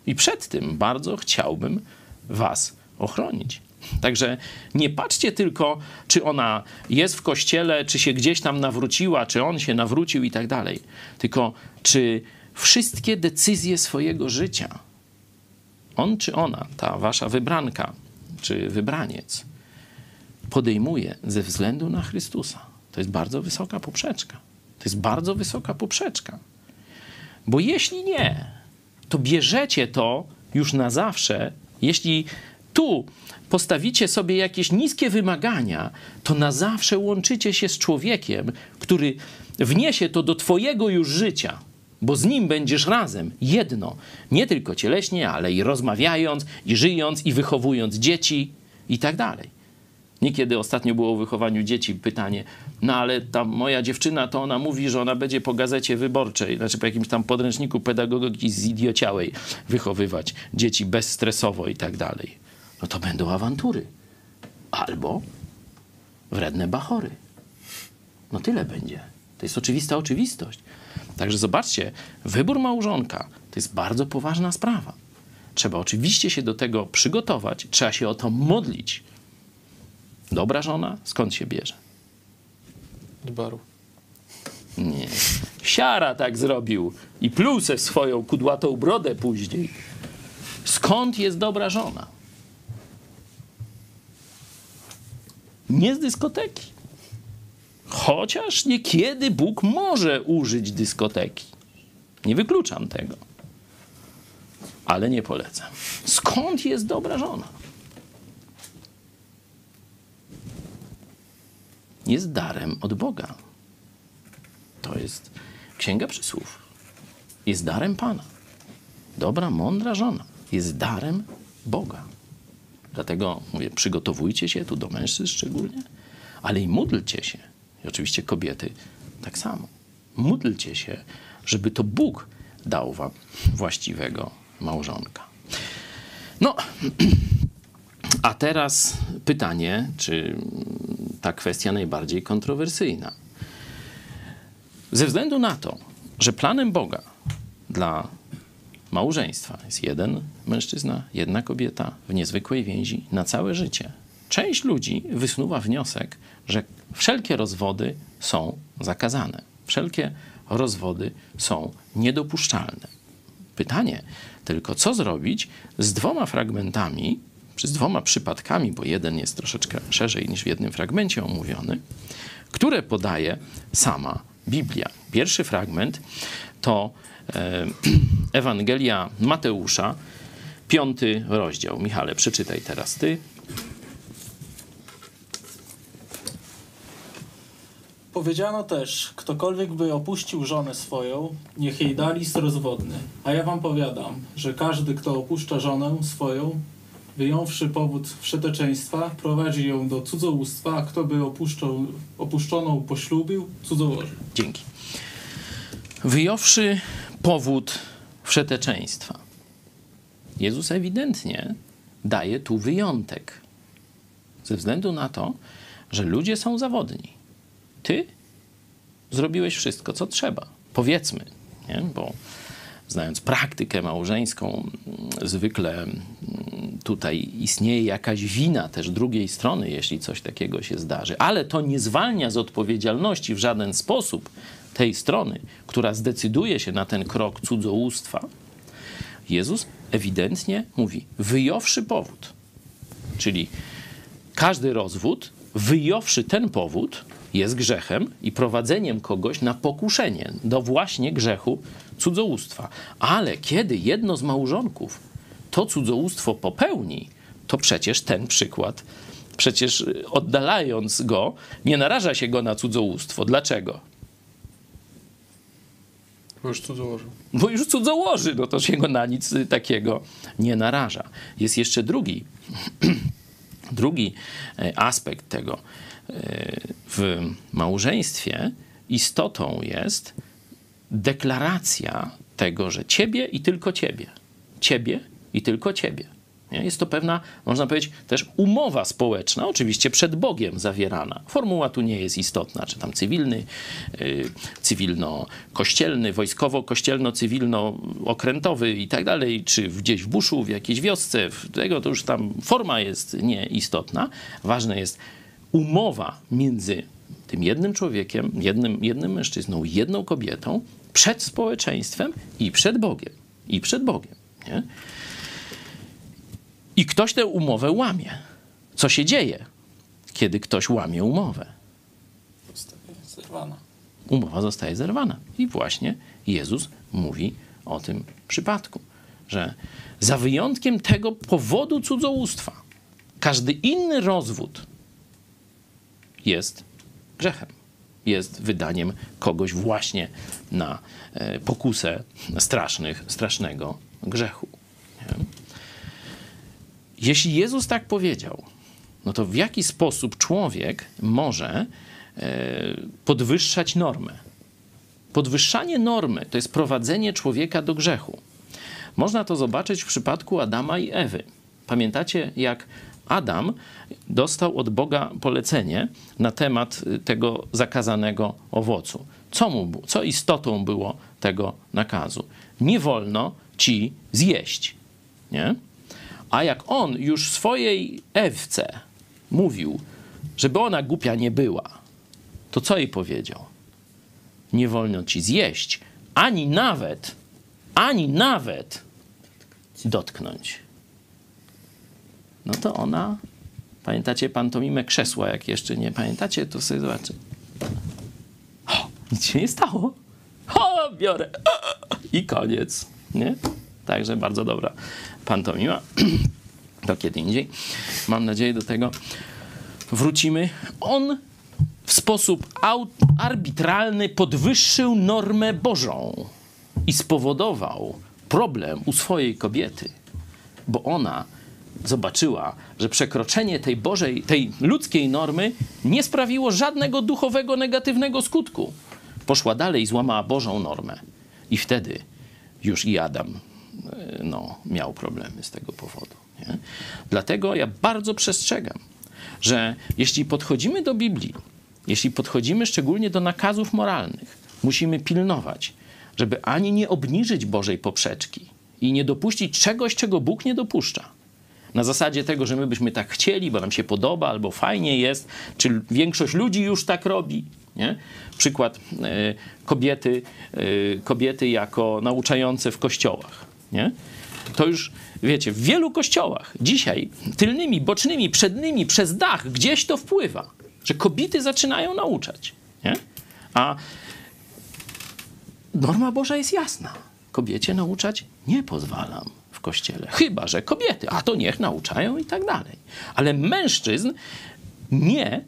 I przed tym bardzo chciałbym Was ochronić. Także nie patrzcie tylko, czy ona jest w kościele, czy się gdzieś tam nawróciła, czy on się nawrócił i tak dalej. Tylko czy wszystkie decyzje swojego życia, on czy ona, ta wasza wybranka, czy wybraniec, podejmuje ze względu na Chrystusa. To jest bardzo wysoka poprzeczka. To jest bardzo wysoka poprzeczka. Bo jeśli nie, to bierzecie to już na zawsze, jeśli tu postawicie sobie jakieś niskie wymagania, to na zawsze łączycie się z człowiekiem, który wniesie to do Twojego już życia, bo z nim będziesz razem, jedno, nie tylko cieleśnie, ale i rozmawiając, i żyjąc, i wychowując dzieci i tak dalej. Niekiedy ostatnio było o wychowaniu dzieci pytanie, no ale ta moja dziewczyna, to ona mówi, że ona będzie po gazecie wyborczej, znaczy po jakimś tam podręczniku pedagogiki zidiociałej wychowywać dzieci bezstresowo i tak dalej no to będą awantury. Albo wredne bachory. No tyle będzie. To jest oczywista oczywistość. Także zobaczcie, wybór małżonka to jest bardzo poważna sprawa. Trzeba oczywiście się do tego przygotować, trzeba się o to modlić. Dobra żona skąd się bierze? Z baru. Nie. Siara tak zrobił i plusę swoją kudłatą brodę później. Skąd jest dobra żona? nie z dyskoteki. Chociaż niekiedy Bóg może użyć dyskoteki. Nie wykluczam tego. Ale nie polecam. Skąd jest dobra żona? Jest darem od Boga. To jest Księga Przysłów. Jest darem Pana. Dobra, mądra żona jest darem Boga. Dlatego mówię, przygotowujcie się tu do mężczyzn szczególnie, ale i módlcie się. I oczywiście kobiety tak samo. Módlcie się, żeby to Bóg dał wam właściwego małżonka. No, a teraz pytanie, czy ta kwestia najbardziej kontrowersyjna. Ze względu na to, że planem Boga dla małżeństwa. Jest jeden mężczyzna, jedna kobieta w niezwykłej więzi na całe życie. Część ludzi wysnuwa wniosek, że wszelkie rozwody są zakazane. Wszelkie rozwody są niedopuszczalne. Pytanie tylko, co zrobić z dwoma fragmentami, czy z dwoma przypadkami, bo jeden jest troszeczkę szerzej niż w jednym fragmencie omówiony, które podaje sama Biblia. Pierwszy fragment to E, Ewangelia Mateusza, piąty rozdział. Michale, przeczytaj teraz ty. Powiedziano też, ktokolwiek by opuścił żonę swoją, niech jej da list rozwodny. A ja wam powiadam, że każdy, kto opuszcza żonę swoją, wyjąwszy powód wszeteczeństwa, prowadzi ją do cudzołóstwa, a kto by opuszczą, opuszczoną poślubił, cudzołożył. Dzięki. Wyjąwszy powód wszeteczeństwa. Jezus ewidentnie daje tu wyjątek. Ze względu na to, że ludzie są zawodni. Ty zrobiłeś wszystko, co trzeba. Powiedzmy, nie? bo znając praktykę małżeńską, zwykle tutaj istnieje jakaś wina też drugiej strony, jeśli coś takiego się zdarzy. Ale to nie zwalnia z odpowiedzialności w żaden sposób tej strony, która zdecyduje się na ten krok cudzołóstwa. Jezus ewidentnie mówi, wyjąwszy powód, czyli każdy rozwód, wyjąwszy ten powód, jest grzechem i prowadzeniem kogoś na pokuszenie do właśnie grzechu cudzołóstwa. Ale kiedy jedno z małżonków to cudzołóstwo popełni, to przecież ten przykład, przecież oddalając go, nie naraża się go na cudzołóstwo. Dlaczego? Bo już cudzołoży. Bo już cudzołoży, no to się go na nic takiego nie naraża. Jest jeszcze drugi, drugi e, aspekt tego. W małżeństwie istotą jest deklaracja tego, że ciebie i tylko ciebie. Ciebie i tylko ciebie. Jest to pewna, można powiedzieć, też umowa społeczna, oczywiście przed Bogiem zawierana. Formuła tu nie jest istotna, czy tam cywilny, yy, cywilno-kościelny, wojskowo-kościelno-cywilno-okrętowy i tak dalej, czy gdzieś w buszu, w jakiejś wiosce, w tego to już tam forma jest nieistotna. Ważne jest umowa między tym jednym człowiekiem, jednym, jednym mężczyzną, jedną kobietą przed społeczeństwem i przed Bogiem. I przed Bogiem. Nie? I ktoś tę umowę łamie. Co się dzieje, kiedy ktoś łamie umowę? Zostaje zerwana. Umowa zostaje zerwana. I właśnie Jezus mówi o tym przypadku, że za wyjątkiem tego powodu cudzołóstwa, każdy inny rozwód jest grzechem. Jest wydaniem kogoś właśnie na e, pokusę strasznych, strasznego grzechu. Nie? Jeśli Jezus tak powiedział, no to w jaki sposób człowiek może e, podwyższać normę? Podwyższanie normy to jest prowadzenie człowieka do grzechu. Można to zobaczyć w przypadku Adama i Ewy. Pamiętacie, jak Adam dostał od Boga polecenie na temat tego zakazanego owocu. Co, mu, co istotą było tego nakazu? Nie wolno ci zjeść. Nie? A jak on już swojej Ewce mówił, żeby ona głupia nie była, to co jej powiedział? Nie wolno ci zjeść, ani nawet, ani nawet dotknąć. No to ona, pamiętacie pantomimę krzesła, jak jeszcze nie pamiętacie, to sobie zobaczy. O, nic się nie stało. O, biorę. I koniec. Nie? Także bardzo dobra pantomima. To kiedy indziej. Mam nadzieję do tego wrócimy. On w sposób arbitralny podwyższył normę Bożą i spowodował problem u swojej kobiety, bo ona zobaczyła, że przekroczenie tej Bożej, tej ludzkiej normy nie sprawiło żadnego duchowego negatywnego skutku. Poszła dalej i złamała Bożą normę. I wtedy już i Adam e, no, miał problemy z tego powodu. Nie? Dlatego ja bardzo przestrzegam, że jeśli podchodzimy do Biblii, jeśli podchodzimy szczególnie do nakazów moralnych, musimy pilnować, żeby ani nie obniżyć Bożej poprzeczki i nie dopuścić czegoś, czego Bóg nie dopuszcza. Na zasadzie tego, że my byśmy tak chcieli, bo nam się podoba, albo fajnie jest, czy większość ludzi już tak robi. Nie? Przykład y, kobiety, y, kobiety jako nauczające w kościołach. Nie? To już, wiecie, w wielu kościołach dzisiaj tylnymi, bocznymi, przednimi, przez dach gdzieś to wpływa, że kobiety zaczynają nauczać. Nie? A norma Boża jest jasna. Kobiecie nauczać nie pozwalam kościele. Chyba, że kobiety, a to niech nauczają i tak dalej. Ale mężczyzn nie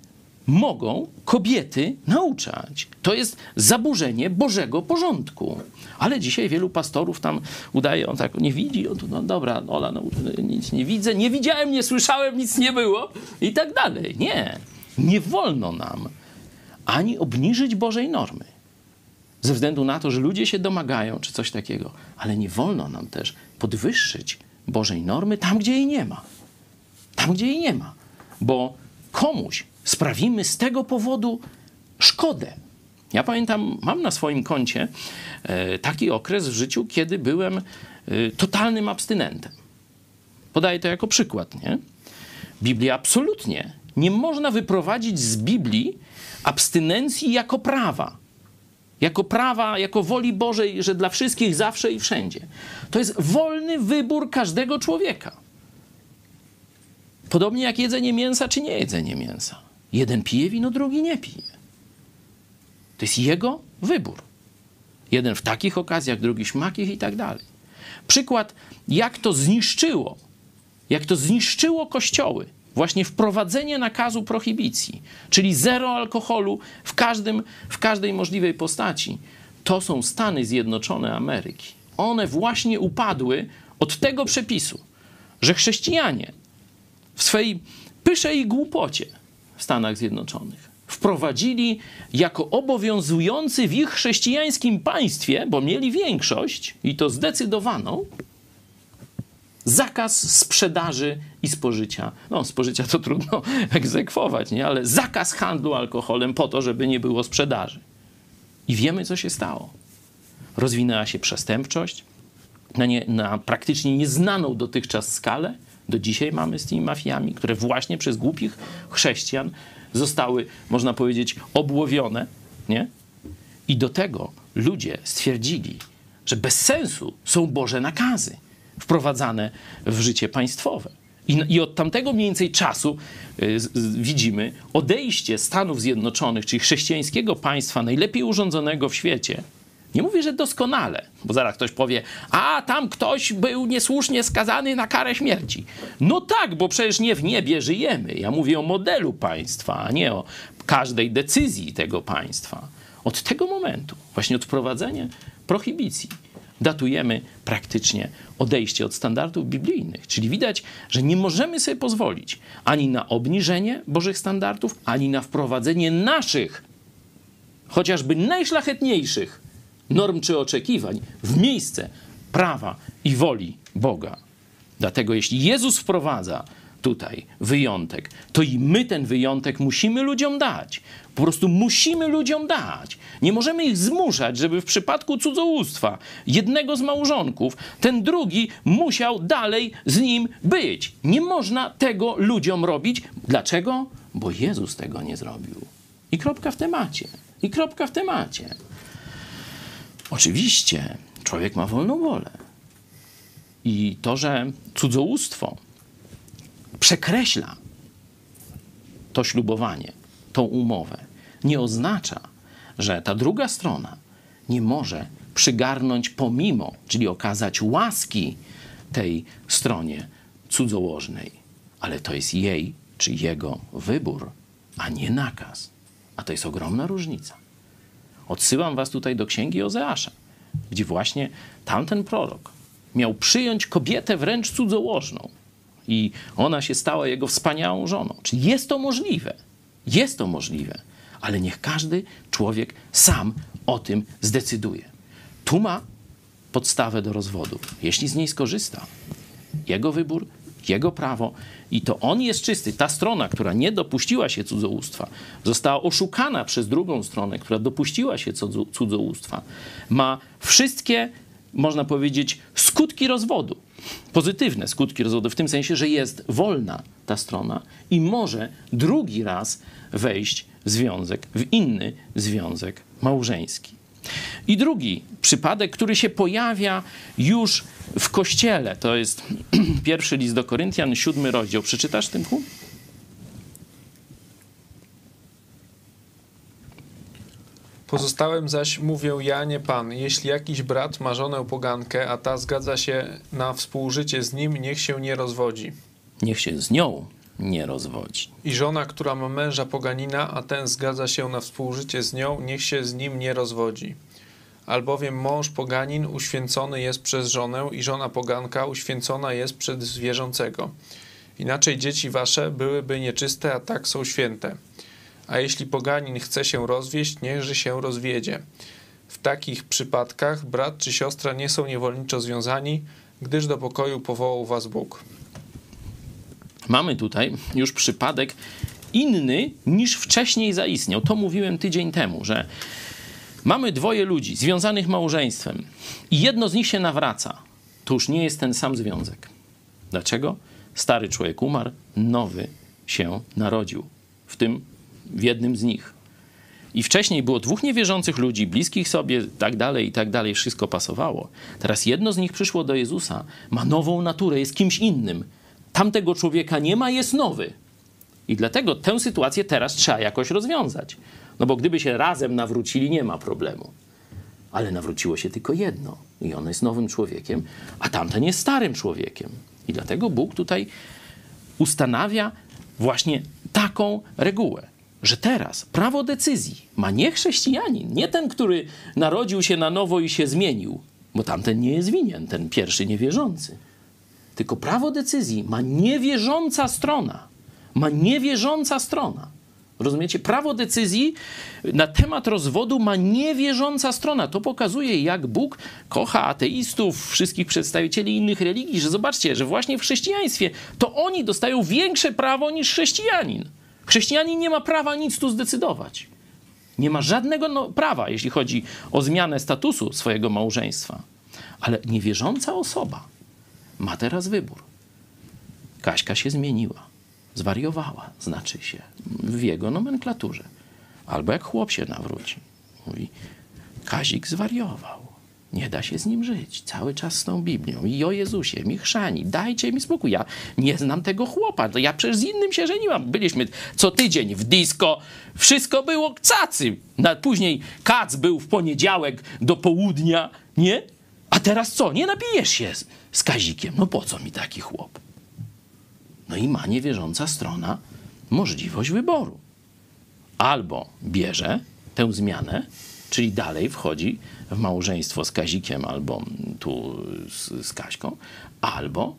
mogą kobiety nauczać. To jest zaburzenie Bożego porządku. Ale dzisiaj wielu pastorów tam udaje, on tak nie widzi, on, no dobra, Ola, no, nic nie widzę, nie widziałem, nie słyszałem, nic nie było i tak dalej. Nie, nie wolno nam ani obniżyć Bożej normy ze względu na to, że ludzie się domagają czy coś takiego, ale nie wolno nam też podwyższyć Bożej normy tam, gdzie jej nie ma. Tam, gdzie jej nie ma. Bo komuś sprawimy z tego powodu szkodę. Ja pamiętam, mam na swoim koncie e, taki okres w życiu, kiedy byłem e, totalnym abstynentem. Podaję to jako przykład, nie? Biblia absolutnie. Nie można wyprowadzić z Biblii abstynencji jako prawa. Jako prawa, jako woli Bożej, że dla wszystkich zawsze i wszędzie. To jest wolny wybór każdego człowieka. Podobnie jak jedzenie mięsa czy nie jedzenie mięsa. Jeden pije wino, drugi nie pije. To jest jego wybór. Jeden w takich okazjach, drugi śmakich i tak dalej. Przykład, jak to zniszczyło, jak to zniszczyło kościoły. Właśnie wprowadzenie nakazu prohibicji, czyli zero alkoholu w, każdym, w każdej możliwej postaci. To są Stany Zjednoczone Ameryki. One właśnie upadły od tego przepisu, że chrześcijanie w swej pysze i głupocie w Stanach Zjednoczonych wprowadzili jako obowiązujący w ich chrześcijańskim państwie, bo mieli większość i to zdecydowaną, zakaz sprzedaży i spożycia. No, spożycia to trudno egzekwować, nie? ale zakaz handlu alkoholem po to, żeby nie było sprzedaży. I wiemy, co się stało. Rozwinęła się przestępczość na, nie, na praktycznie nieznaną dotychczas skalę. Do dzisiaj mamy z tymi mafiami, które właśnie przez głupich chrześcijan zostały, można powiedzieć, obłowione, nie? I do tego ludzie stwierdzili, że bez sensu są Boże nakazy wprowadzane w życie państwowe. I, I, od tamtego mniej więcej czasu y, z, widzimy odejście Stanów Zjednoczonych, czyli chrześcijańskiego państwa, najlepiej urządzonego w świecie. Nie mówię, że doskonale, bo zaraz ktoś powie, a tam ktoś był niesłusznie skazany na karę śmierci. No tak, bo przecież nie w niebie żyjemy. Ja mówię o modelu państwa, a nie o każdej decyzji tego państwa. Od tego momentu, właśnie od wprowadzenia prohibicji, datujemy praktycznie odejście od standardów biblijnych. Czyli widać, że nie możemy sobie pozwolić ani na obniżenie Bożych standardów, ani na wprowadzenie naszych, chociażby najszlachetniejszych norm czy oczekiwań w miejsce prawa i woli Boga. Dlatego jeśli Jezus wprowadza tutaj wyjątek, to i my ten wyjątek musimy ludziom dać. Po prostu musimy ludziom dać. Nie możemy ich zmuszać, żeby w przypadku cudzołóstwa jednego z małżonków, ten drugi musiał dalej z nim być. Nie można tego ludziom robić. Dlaczego? Bo Jezus tego nie zrobił. I kropka w temacie. I kropka w temacie. Oczywiście człowiek ma wolną wolę. I to, że cudzołóstwo przekreśla to ślubowanie, tą umowę, nie oznacza, że ta druga strona nie może przygarnąć pomimo, czyli okazać łaski tej stronie cudzołożnej. Ale to jest jej czy jego wybór, a nie nakaz. A to jest ogromna różnica. Odsyłam was tutaj do księgi Ozeasza, gdzie właśnie tamten prorok miał przyjąć kobietę wręcz cudzołożną i ona się stała jego wspaniałą żoną. Czyli jest to możliwe. Jest to możliwe, ale niech każdy człowiek sam o tym zdecyduje. Tu ma podstawę do rozwodu. Jeśli z niej skorzysta, jego wybór, jego prawo i to on jest czysty. Ta strona, która nie dopuściła się cudzołóstwa, została oszukana przez drugą stronę, która dopuściła się cudzołóstwa, ma wszystkie, można powiedzieć, skutki rozwodu. Pozytywne skutki rozwodu, w tym sensie, że jest wolna ta strona i może drugi raz wejść w związek, w inny związek małżeński. I drugi przypadek, który się pojawia już w kościele, to jest pierwszy list do Koryntian, siódmy rozdział. Przeczytasz, Tymku? Pozostałem zaś mówię ja, nie pan. Jeśli jakiś brat ma żonę pogankę, a ta zgadza się na współżycie z nim, niech się nie rozwodzi. Niech się z nią nie rozwodzi. I żona, która ma męża poganina, a ten zgadza się na współżycie z nią, niech się z nim nie rozwodzi. Albowiem mąż poganin uświęcony jest przez żonę i żona poganka uświęcona jest przez wierzącego. Inaczej dzieci wasze byłyby nieczyste, a tak są święte. A jeśli poganin chce się rozwieść, niechże się rozwiedzie. W takich przypadkach brat czy siostra nie są niewolniczo związani, gdyż do pokoju powołał was Bóg. Mamy tutaj już przypadek inny niż wcześniej zaistniał. To mówiłem tydzień temu, że mamy dwoje ludzi związanych małżeństwem i jedno z nich się nawraca. To już nie jest ten sam związek. Dlaczego? Stary człowiek umarł, nowy się narodził. W tym, w jednym z nich. I wcześniej było dwóch niewierzących ludzi, bliskich sobie, tak dalej, i tak dalej, wszystko pasowało. Teraz jedno z nich przyszło do Jezusa, ma nową naturę, jest kimś innym. Tamtego człowieka nie ma, jest nowy. I dlatego tę sytuację teraz trzeba jakoś rozwiązać. No bo gdyby się razem nawrócili, nie ma problemu. Ale nawróciło się tylko jedno i ono jest nowym człowiekiem, a tamten jest starym człowiekiem. I dlatego Bóg tutaj ustanawia właśnie taką regułę, że teraz prawo decyzji ma nie chrześcijanin, nie ten, który narodził się na nowo i się zmienił, bo tamten nie jest winien, ten pierwszy niewierzący. Tylko prawo decyzji ma niewierząca strona. Ma niewierząca strona. Rozumiecie? Prawo decyzji na temat rozwodu ma niewierząca strona. To pokazuje, jak Bóg kocha ateistów, wszystkich przedstawicieli innych religii, że zobaczcie, że właśnie w chrześcijaństwie to oni dostają większe prawo niż chrześcijanin. Chrześcijanin nie ma prawa nic tu zdecydować. Nie ma żadnego no, prawa, jeśli chodzi o zmianę statusu swojego małżeństwa. Ale niewierząca osoba ma teraz wybór. Kaśka się zmieniła zwariowała, znaczy się, w jego nomenklaturze. Albo jak chłop się nawróci. Mówi, Kazik zwariował. Nie da się z nim żyć. Cały czas z tą Biblią. I o Jezusie, mi chrzani, dajcie mi spokój. Ja nie znam tego chłopa. To ja przecież z innym się żeniłam. Byliśmy co tydzień w disco. Wszystko było cacy. Później kac był w poniedziałek do południa, nie? A teraz co? Nie napijesz się z, z Kazikiem. No po co mi taki chłop? No i ma niewierząca strona możliwość wyboru. Albo bierze tę zmianę, czyli dalej wchodzi w małżeństwo z Kazikiem albo tu z, z Kaśką, albo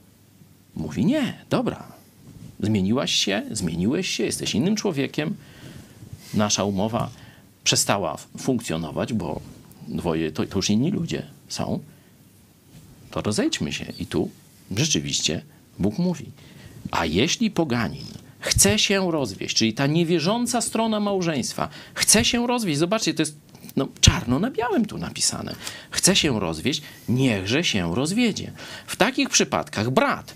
mówi nie, dobra, zmieniłaś się, zmieniłeś się, jesteś innym człowiekiem, nasza umowa przestała funkcjonować, bo dwoje to, to już inni ludzie są, to rozejdźmy się. I tu rzeczywiście Bóg mówi, a jeśli poganin chce się rozwieść, czyli ta niewierząca strona małżeństwa chce się rozwieść, zobaczcie, to jest no, czarno na białym tu napisane. Chce się rozwieść, niechże się rozwiedzie. W takich przypadkach brat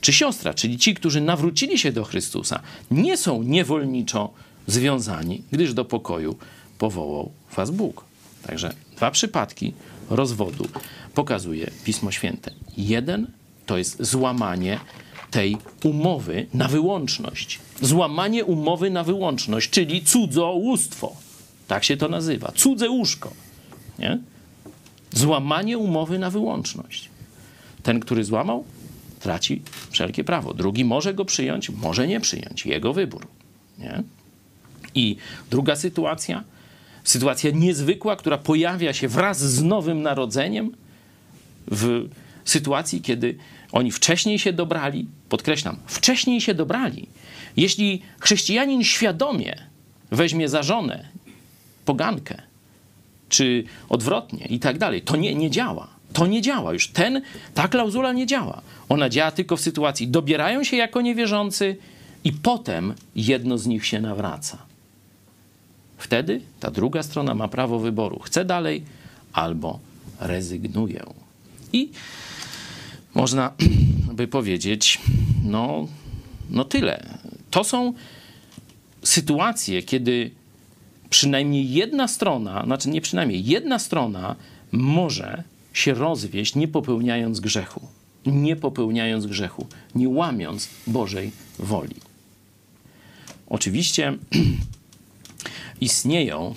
czy siostra, czyli ci, którzy nawrócili się do Chrystusa, nie są niewolniczo związani, gdyż do pokoju powołał was Bóg. Także dwa przypadki rozwodu pokazuje Pismo Święte. Jeden to jest złamanie tej umowy na wyłączność. Złamanie umowy na wyłączność, czyli cudzołóstwo. Tak się to nazywa. Cudze łóżko. Nie? Złamanie umowy na wyłączność. Ten, który złamał, traci wszelkie prawo. Drugi może go przyjąć, może nie przyjąć. Jego wybór. Nie? I druga sytuacja, sytuacja niezwykła, która pojawia się wraz z nowym narodzeniem w sytuacji, kiedy oni wcześniej się dobrali, podkreślam, wcześniej się dobrali. Jeśli chrześcijanin świadomie weźmie za żonę pogankę, czy odwrotnie i tak dalej, to nie, nie działa. To nie działa już. Ten, ta klauzula nie działa. Ona działa tylko w sytuacji, dobierają się jako niewierzący i potem jedno z nich się nawraca. Wtedy ta druga strona ma prawo wyboru. Chce dalej albo rezygnuje. I można by powiedzieć, no, no tyle. To są sytuacje, kiedy przynajmniej jedna strona, znaczy nie przynajmniej, jedna strona może się rozwieść, nie popełniając grzechu. Nie popełniając grzechu, nie łamiąc Bożej woli. Oczywiście istnieją,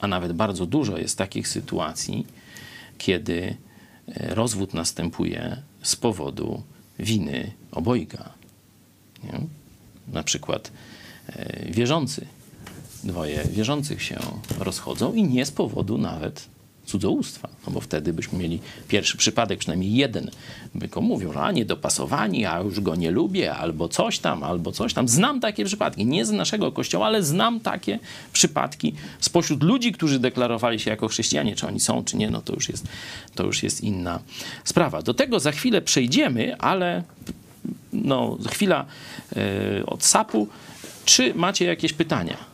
a nawet bardzo dużo jest takich sytuacji, kiedy E, rozwód następuje z powodu winy obojga. Nie? Na przykład e, wierzący, dwoje wierzących się rozchodzą i nie z powodu nawet cudzołóstwa, no bo wtedy byśmy mieli pierwszy przypadek, przynajmniej jeden, by go mówił, a niedopasowani, a już go nie lubię, albo coś tam, albo coś tam. Znam takie przypadki, nie z naszego kościoła, ale znam takie przypadki spośród ludzi, którzy deklarowali się jako chrześcijanie, czy oni są, czy nie, no to już jest, to już jest inna sprawa. Do tego za chwilę przejdziemy, ale no, chwila yy, od sapu. Czy macie jakieś pytania?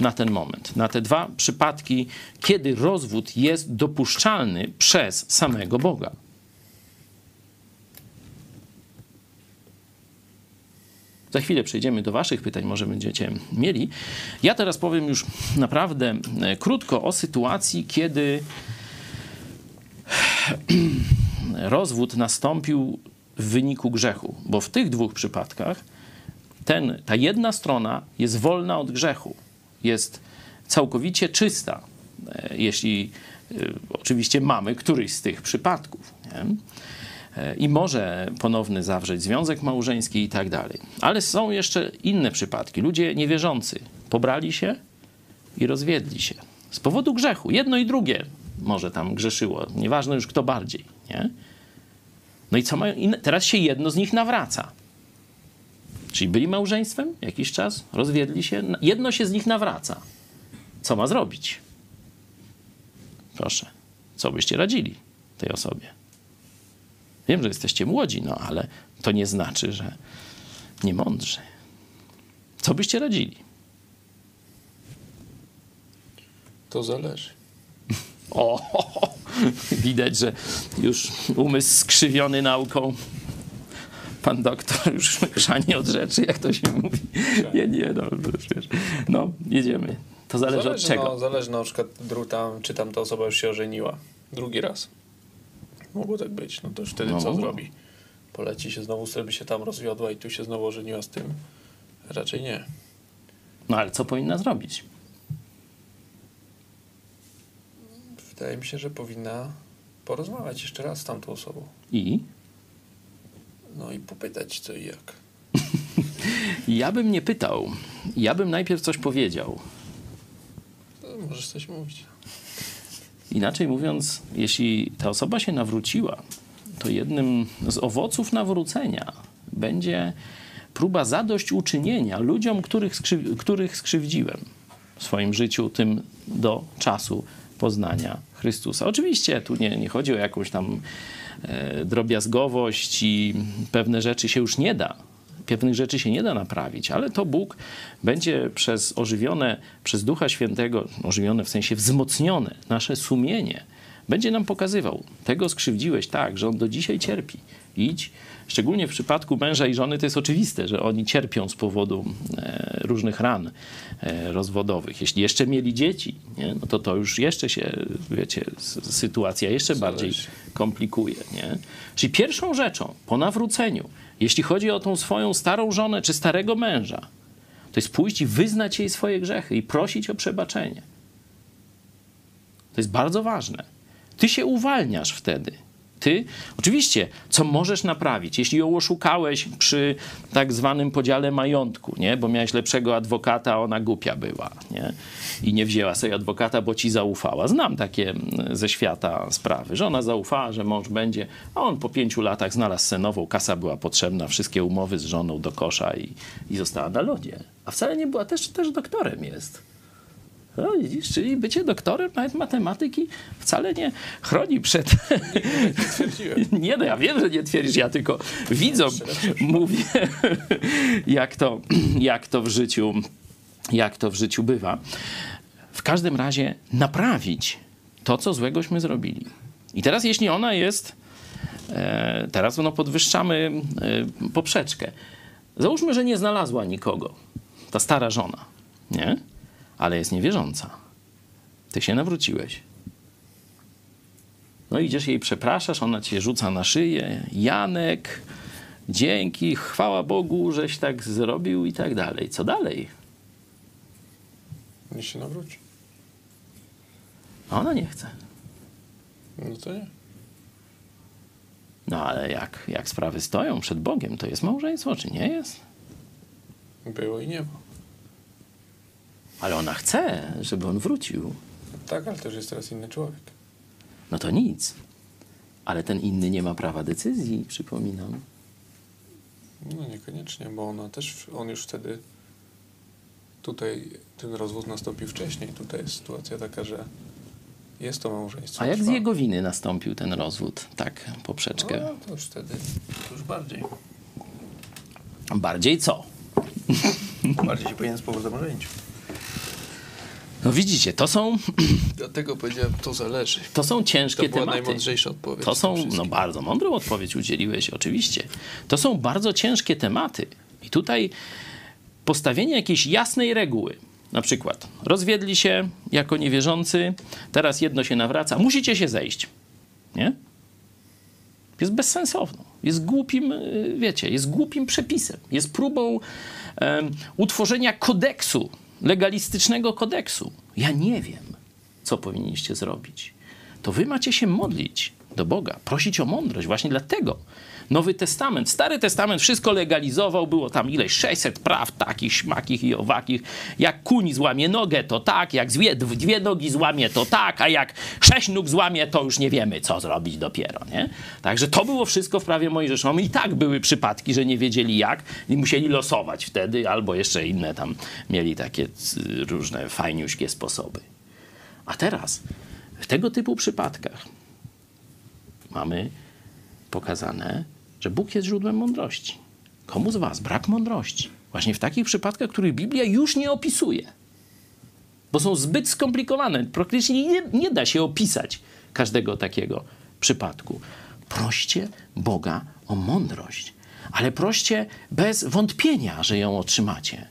Na ten moment, na te dwa przypadki, kiedy rozwód jest dopuszczalny przez samego Boga. Za chwilę przejdziemy do Waszych pytań, może będziecie mieli. Ja teraz powiem już naprawdę e, krótko o sytuacji, kiedy rozwód nastąpił w wyniku grzechu, bo w tych dwóch przypadkach ten, ta jedna strona jest wolna od grzechu, jest całkowicie czysta, e, jeśli e, oczywiście mamy któryś z tych przypadków. Nie? E, I może ponowny zawrzeć związek małżeński i tak dalej. Ale są jeszcze inne przypadki. Ludzie niewierzący pobrali się i rozwiedli się z powodu grzechu. Jedno i drugie może tam grzeszyło. Nieważne już kto bardziej. Nie? No i co mają? Teraz się jedno z nich nawraca. Czyli byli małżeństwem jakiś czas, rozwiedli się, jedno się z nich nawraca. Co ma zrobić? Proszę, co byście radzili tej osobie? Wiem, że jesteście młodzi, no ale to nie znaczy, że nie mądrzy. Co byście radzili? To zależy. O, widać, że już umysł skrzywiony nauką. Pan doktor już chrzani od rzeczy, jak to się mówi. Nie, nie, no, wiesz. no jedziemy. To zależy, zależy od czego. No, zależy na przykład, tam, czy tam ta osoba już się ożeniła drugi raz. Mogło tak być. No to już wtedy no, co zrobi? Poleci się znowu, żeby się tam rozwiodła i tu się znowu ożeniła z tym? Raczej nie. No ale co powinna zrobić? Wydaje mi się, że powinna porozmawiać jeszcze raz z tamtą osobą. I? No i popytać co i jak. ja bym nie pytał. Ja bym najpierw coś powiedział. No, możesz coś mówić. Inaczej mówiąc, jeśli ta osoba się nawróciła, to jednym z owoców nawrócenia będzie próba zadośćuczynienia ludziom, których, skrzyw których skrzywdziłem w swoim życiu, tym do czasu poznania Chrystusa. Oczywiście tu nie, nie chodzi o jakąś tam e, drobiazgowość i pewne rzeczy się już nie da pewnych rzeczy się nie da naprawić, ale to Bóg będzie przez ożywione, przez Ducha Świętego, ożywione w sensie wzmocnione nasze sumienie, będzie nam pokazywał, tego skrzywdziłeś tak, że on do dzisiaj cierpi. Idź. Szczególnie w przypadku męża i żony to jest oczywiste, że oni cierpią z powodu e, różnych ran e, rozwodowych. Jeśli jeszcze mieli dzieci, nie? no to to już jeszcze się, wiecie, sytuacja jeszcze bardziej komplikuje. Nie? Czyli pierwszą rzeczą po nawróceniu jeśli chodzi o tą swoją starą żonę czy starego męża, to jest pójść i wyznać jej swoje grzechy i prosić o przebaczenie. To jest bardzo ważne. Ty się uwalniasz wtedy ty, oczywiście, co możesz naprawić, jeśli ją oszukałeś przy tak zwanym podziale majątku, nie? bo miałeś lepszego adwokata, a ona głupia była nie? i nie wzięła sobie adwokata, bo ci zaufała. Znam takie mm, ze świata sprawy, że ona zaufała, że mąż będzie, a on po pięciu latach znalazł senową, kasa była potrzebna, wszystkie umowy z żoną do kosza i, i została na lodzie. A wcale nie była, też, też doktorem jest. No, widzisz, czyli bycie doktorem nawet matematyki wcale nie chroni przed... Nie, nie, no ja wiem, że nie twierdzisz, ja tylko widzom mówię, jak to, jak to w życiu, jak to w życiu bywa. W każdym razie naprawić to, co złegośmy zrobili. I teraz jeśli ona jest, e, teraz no podwyższamy e, poprzeczkę. Załóżmy, że nie znalazła nikogo, ta stara żona, nie? Ale jest niewierząca. Ty się nawróciłeś. No idziesz jej przepraszasz, ona cię rzuca na szyję. Janek, dzięki, chwała Bogu, żeś tak zrobił i tak dalej. Co dalej? Nie się nawróci. A ona nie chce. No to nie. No ale jak, jak sprawy stoją przed Bogiem, to jest małżeństwo, czy nie jest? Było i nie ma. Ale ona chce, żeby on wrócił. Tak, ale też jest teraz inny człowiek. No to nic. Ale ten inny nie ma prawa decyzji, przypominam. No niekoniecznie, bo ona też, on już wtedy tutaj ten rozwód nastąpił wcześniej. Tutaj jest sytuacja taka, że jest to małżeństwo. A jak trwa. z jego winy nastąpił ten rozwód? Tak, poprzeczkę. No, to już wtedy, to już bardziej. Bardziej co? Bardziej się powinien z powrotem ożenić. No widzicie, to są... Dlatego powiedziałem, to zależy. To są ciężkie tematy. To była najmądrzejsza odpowiedź. To są, no bardzo mądrą odpowiedź udzieliłeś, oczywiście. To są bardzo ciężkie tematy, I tutaj postawienie jakiejś jasnej reguły, na przykład rozwiedli się jako niewierzący, teraz jedno się nawraca, musicie się zejść. Nie? Jest bezsensowną. Jest głupim, y, wiecie, jest głupim przepisem. Jest próbą um, utworzenia kodeksu, legalistycznego kodeksu. Ja nie wiem, co powinniście zrobić. To wy macie się modlić do Boga, prosić o mądrość. Właśnie dlatego Nowy Testament, Stary Testament wszystko legalizował, było tam ileś 600 praw takich, śmakich i owakich. Jak kuń złamie nogę, to tak, jak dwie, dwie nogi złamie, to tak, a jak sześć nóg złamie, to już nie wiemy, co zrobić dopiero, nie? Także to było wszystko w prawie mojżeszowym i tak były przypadki, że nie wiedzieli jak i musieli losować wtedy, albo jeszcze inne tam mieli takie różne fajniuśkie sposoby. A teraz w tego typu przypadkach mamy pokazane, że Bóg jest źródłem mądrości. Komu z Was brak mądrości? Właśnie w takich przypadkach, których Biblia już nie opisuje, bo są zbyt skomplikowane. Praktycznie nie, nie da się opisać każdego takiego przypadku. Proście Boga o mądrość, ale proście bez wątpienia, że ją otrzymacie.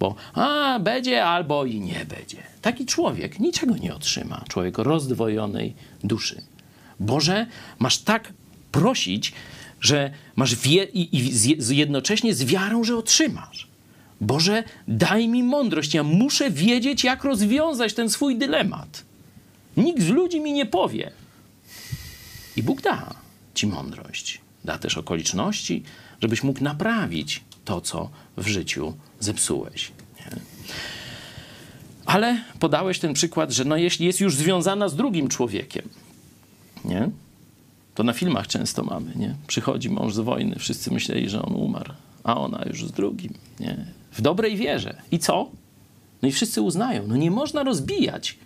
Bo a, będzie albo i nie będzie. Taki człowiek niczego nie otrzyma. Człowiek rozdwojonej duszy. Boże, masz tak prosić, że masz wie i, i z, jednocześnie z wiarą, że otrzymasz. Boże, daj mi mądrość. Ja muszę wiedzieć, jak rozwiązać ten swój dylemat. Nikt z ludzi mi nie powie. I Bóg da ci mądrość. Da też okoliczności, żebyś mógł naprawić to, co w życiu zepsułeś. Nie? Ale podałeś ten przykład, że no jeśli jest już związana z drugim człowiekiem, nie? To na filmach często mamy, nie? Przychodzi mąż z wojny, wszyscy myśleli, że on umarł, a ona już z drugim, nie? W dobrej wierze. I co? No i wszyscy uznają, no nie można rozbijać.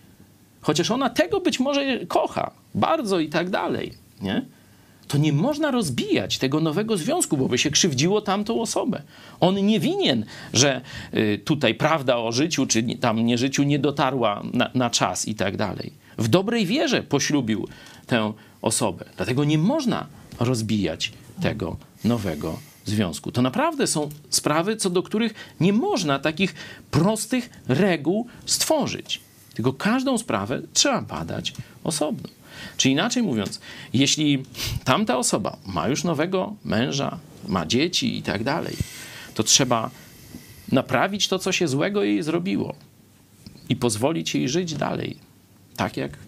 Chociaż ona tego być może kocha bardzo i tak dalej, nie? To nie można rozbijać tego nowego związku, bo by się krzywdziło tamtą osobę. On nie winien, że y, tutaj prawda o życiu czy tam nieżyciu nie dotarła na, na czas i tak dalej. W dobrej wierze poślubił tę osobę. Dlatego nie można rozbijać tego nowego związku. To naprawdę są sprawy, co do których nie można takich prostych reguł stworzyć. Tylko każdą sprawę trzeba badać osobno. Czy inaczej mówiąc, jeśli tamta osoba ma już nowego męża, ma dzieci i tak dalej, to trzeba naprawić to, co się złego jej zrobiło i pozwolić jej żyć dalej, tak jak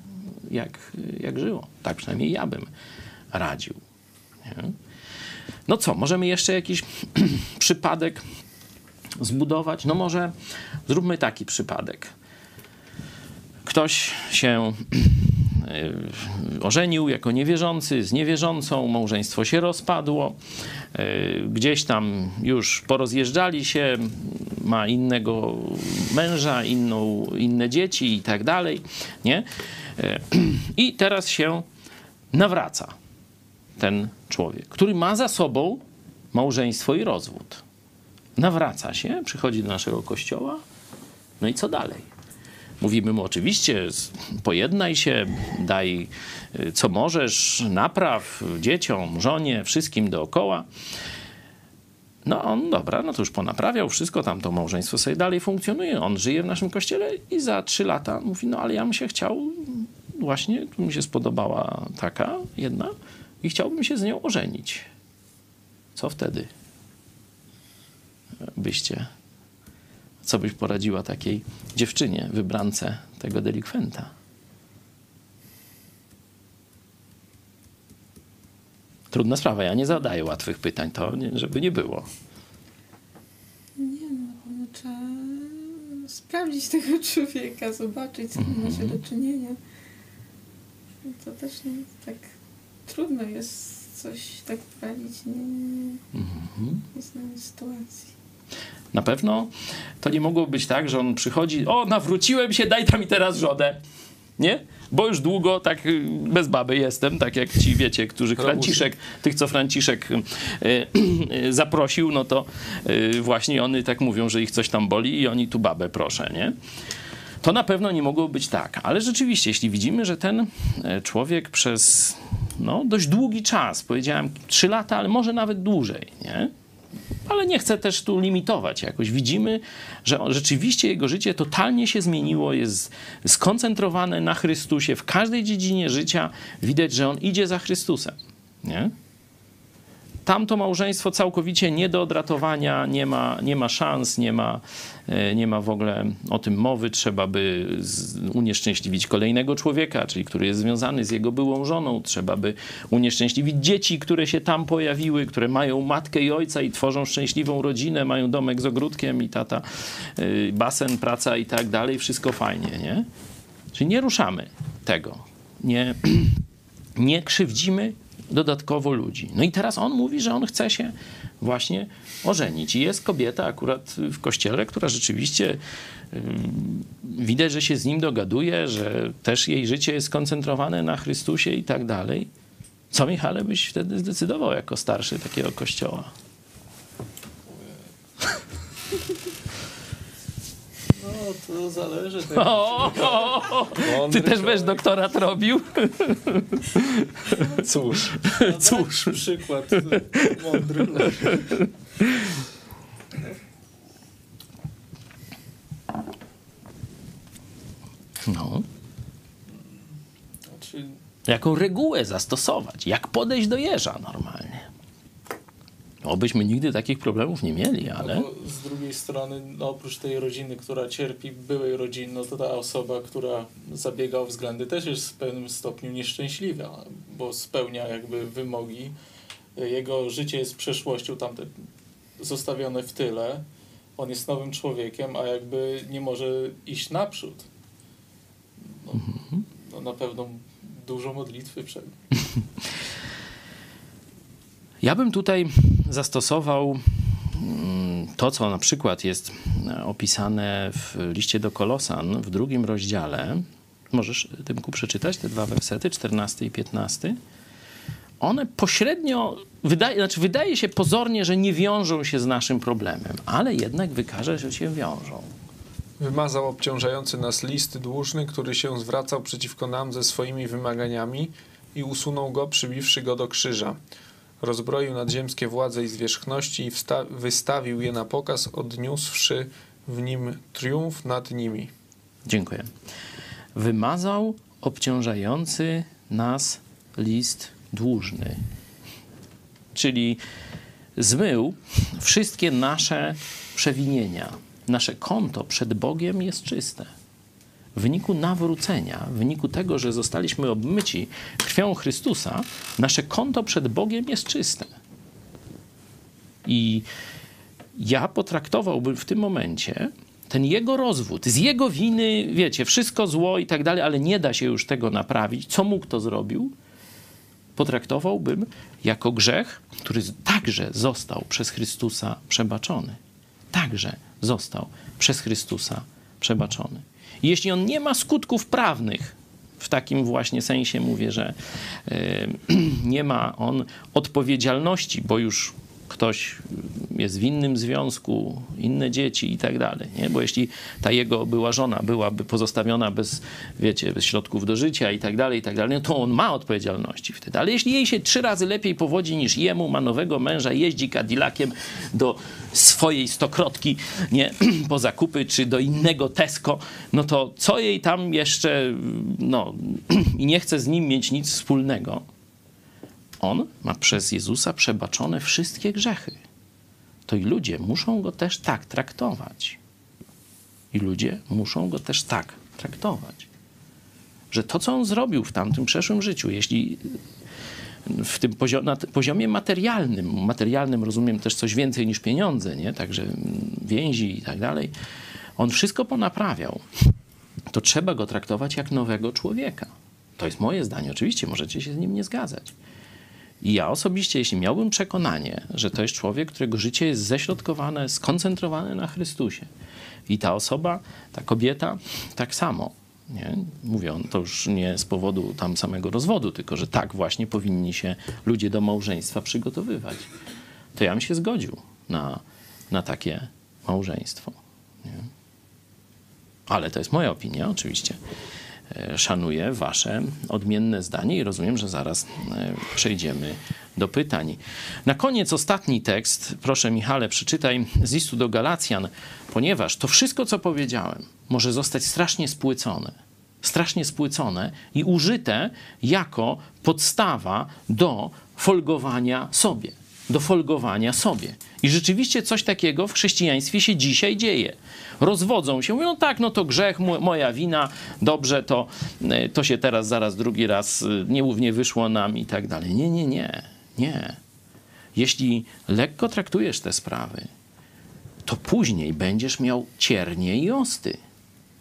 jak, jak żyło. Tak przynajmniej ja bym radził. Nie? No co, możemy jeszcze jakiś przypadek zbudować? No może zróbmy taki przypadek. Ktoś się ożenił jako niewierzący z niewierzącą, małżeństwo się rozpadło, gdzieś tam już porozjeżdżali się, ma innego męża, inną, inne dzieci i tak dalej, nie? E, I teraz się nawraca ten człowiek, który ma za sobą małżeństwo i rozwód. Nawraca się, przychodzi do naszego kościoła, no i co dalej? Mówimy mu oczywiście, pojednaj się, daj e, co możesz, napraw dzieciom, żonie, wszystkim dookoła. No on, dobra, no to już ponaprawiał wszystko, tam to małżeństwo sobie dalej funkcjonuje, on żyje w naszym kościele i za trzy lata mówi, no ale ja bym się chciał, właśnie, tu mi się spodobała taka jedna i chciałbym się z nią ożenić. Co wtedy byście, co byś poradziła takiej dziewczynie, wybrance tego delikwenta? Trudna sprawa, ja nie zadaję łatwych pytań, to nie, żeby nie było. Nie no, no trzeba sprawdzić tego człowieka, zobaczyć, z kim ma się do czynienia. To też nie tak trudno jest coś tak poradzić, nie, nie, mm -hmm. jest na sytuacji. Na pewno to nie mogło być tak, że on przychodzi, o nawróciłem się, daj tam mi teraz żonę. Nie? bo już długo tak y, bez baby jestem, tak jak ci wiecie, którzy Franciszek, tych co Franciszek y, y, zaprosił, no to właśnie oni tak mówią, że ich coś tam boli i oni tu babę proszę, nie? To na pewno nie mogło być tak, ale rzeczywiście, jeśli widzimy, że ten e, człowiek przez no, dość długi czas, powiedziałem trzy lata, ale może nawet dłużej, nie? Ale nie chcę też tu limitować jakoś. Widzimy, że rzeczywiście jego życie totalnie się zmieniło, jest skoncentrowane na Chrystusie. W każdej dziedzinie życia widać, że on idzie za Chrystusem. Nie? Tamto małżeństwo całkowicie nie do odratowania, nie ma, nie ma szans, nie ma, e, nie ma w ogóle o tym mowy. Trzeba by unieszczęśliwić kolejnego człowieka, czyli który jest związany z jego byłą żoną. Trzeba by unieszczęśliwić dzieci, które się tam pojawiły, które mają matkę i ojca i tworzą szczęśliwą rodzinę, mają domek z ogródkiem i tata, e, basen, praca i tak dalej. Wszystko fajnie, nie? Czyli nie ruszamy tego. Nie, nie krzywdzimy dodatkowo ludzi. No i teraz on mówi, że on chce się właśnie ożenić. I jest kobieta akurat w kościele, która rzeczywiście widać, że się z nim dogaduje, że też jej życie jest skoncentrowane na Chrystusie i tak dalej. Co, Michale, byś wtedy zdecydował jako starszy takiego kościoła? To zależy. Tak. O, o, o, ty też będziesz doktorat robił? Cóż. No, Cóż. Przykład mądry. No. Znaczy... Jaką regułę zastosować? Jak podejść do jeża normalnie? Obyśmy nigdy takich problemów nie mieli, no ale... No z drugiej strony, no oprócz tej rodziny, która cierpi, byłej rodziny, no to ta osoba, która zabiega o względy, też jest w pewnym stopniu nieszczęśliwa, bo spełnia jakby wymogi. Jego życie jest przeszłością tamte zostawione w tyle. On jest nowym człowiekiem, a jakby nie może iść naprzód. No, mhm. no na pewno dużo modlitwy przed Ja bym tutaj zastosował mm, to, co na przykład jest e, opisane w liście do Kolosan w drugim rozdziale. Możesz, Tymku, przeczytać te dwa wersety, 14 i 15? One pośrednio, wydaje, znaczy wydaje się pozornie, że nie wiążą się z naszym problemem, ale jednak wykaże, że się wiążą. Wymazał obciążający nas list dłużny, który się zwracał przeciwko nam ze swoimi wymaganiami i usunął go, przybiwszy go do krzyża rozbroił nadziemskie władze i zwierzchności i wystawił je na pokaz, odniósłszy w nim triumf nad nimi. Dziękuję. Wymazał obciążający nas list dłużny, czyli zmył wszystkie nasze przewinienia. Nasze konto przed Bogiem jest czyste w wyniku nawrócenia, w wyniku tego, że zostaliśmy obmyci krwią Chrystusa, nasze konto przed Bogiem jest czyste. I ja potraktowałbym w tym momencie ten jego rozwód, z jego winy, wiecie, wszystko zło i tak dalej, ale nie da się już tego naprawić. Co mógł to zrobił? Potraktowałbym jako grzech, który także został przez Chrystusa przebaczony. Także został przez Chrystusa przebaczony. Jeśli on nie ma skutków prawnych, w takim właśnie sensie mówię, że nie ma on odpowiedzialności, bo już ktoś jest w innym związku, inne dzieci i tak dalej, nie? Bo jeśli ta jego była żona byłaby pozostawiona bez, wiecie, bez środków do życia i tak dalej, i tak dalej, no to on ma odpowiedzialności wtedy. Ale jeśli jej się trzy razy lepiej powodzi niż jemu, ma nowego męża, jeździ Cadillaciem do swojej stokrotki, nie? Po zakupy, czy do innego Tesco, no to co jej tam jeszcze, no, i nie chce z nim mieć nic wspólnego, on ma przez Jezusa przebaczone wszystkie grzechy. To i ludzie muszą go też tak traktować. I ludzie muszą go też tak traktować. Że to, co on zrobił w tamtym przeszłym życiu, jeśli w tym poziomie, na poziomie materialnym, materialnym rozumiem też coś więcej niż pieniądze, nie? także więzi i tak dalej, on wszystko ponaprawiał, to trzeba go traktować jak nowego człowieka. To jest moje zdanie. Oczywiście możecie się z nim nie zgadzać. I ja osobiście, jeśli miałbym przekonanie, że to jest człowiek, którego życie jest ześrodkowane, skoncentrowane na Chrystusie, i ta osoba, ta kobieta, tak samo. Nie? Mówię, to już nie z powodu tam samego rozwodu, tylko że tak właśnie powinni się ludzie do małżeństwa przygotowywać. To ja bym się zgodził na, na takie małżeństwo. Nie? Ale to jest moja opinia, oczywiście. E, szanuję wasze odmienne zdanie i rozumiem, że zaraz e, przejdziemy do pytań. Na koniec ostatni tekst, proszę Michale, przeczytaj z listu do Galacjan, ponieważ to wszystko, co powiedziałem, może zostać strasznie spłycone. Strasznie spłycone i użyte jako podstawa do folgowania sobie. Do folgowania sobie. I rzeczywiście coś takiego w chrześcijaństwie się dzisiaj dzieje. Rozwodzą się, mówią, tak, no to grzech, moja wina, dobrze, to, e, to się teraz zaraz drugi raz e, niełównie wyszło nam i tak dalej. Nie, nie, nie, nie. Jeśli lekko traktujesz te sprawy, to później będziesz miał ciernie i osty.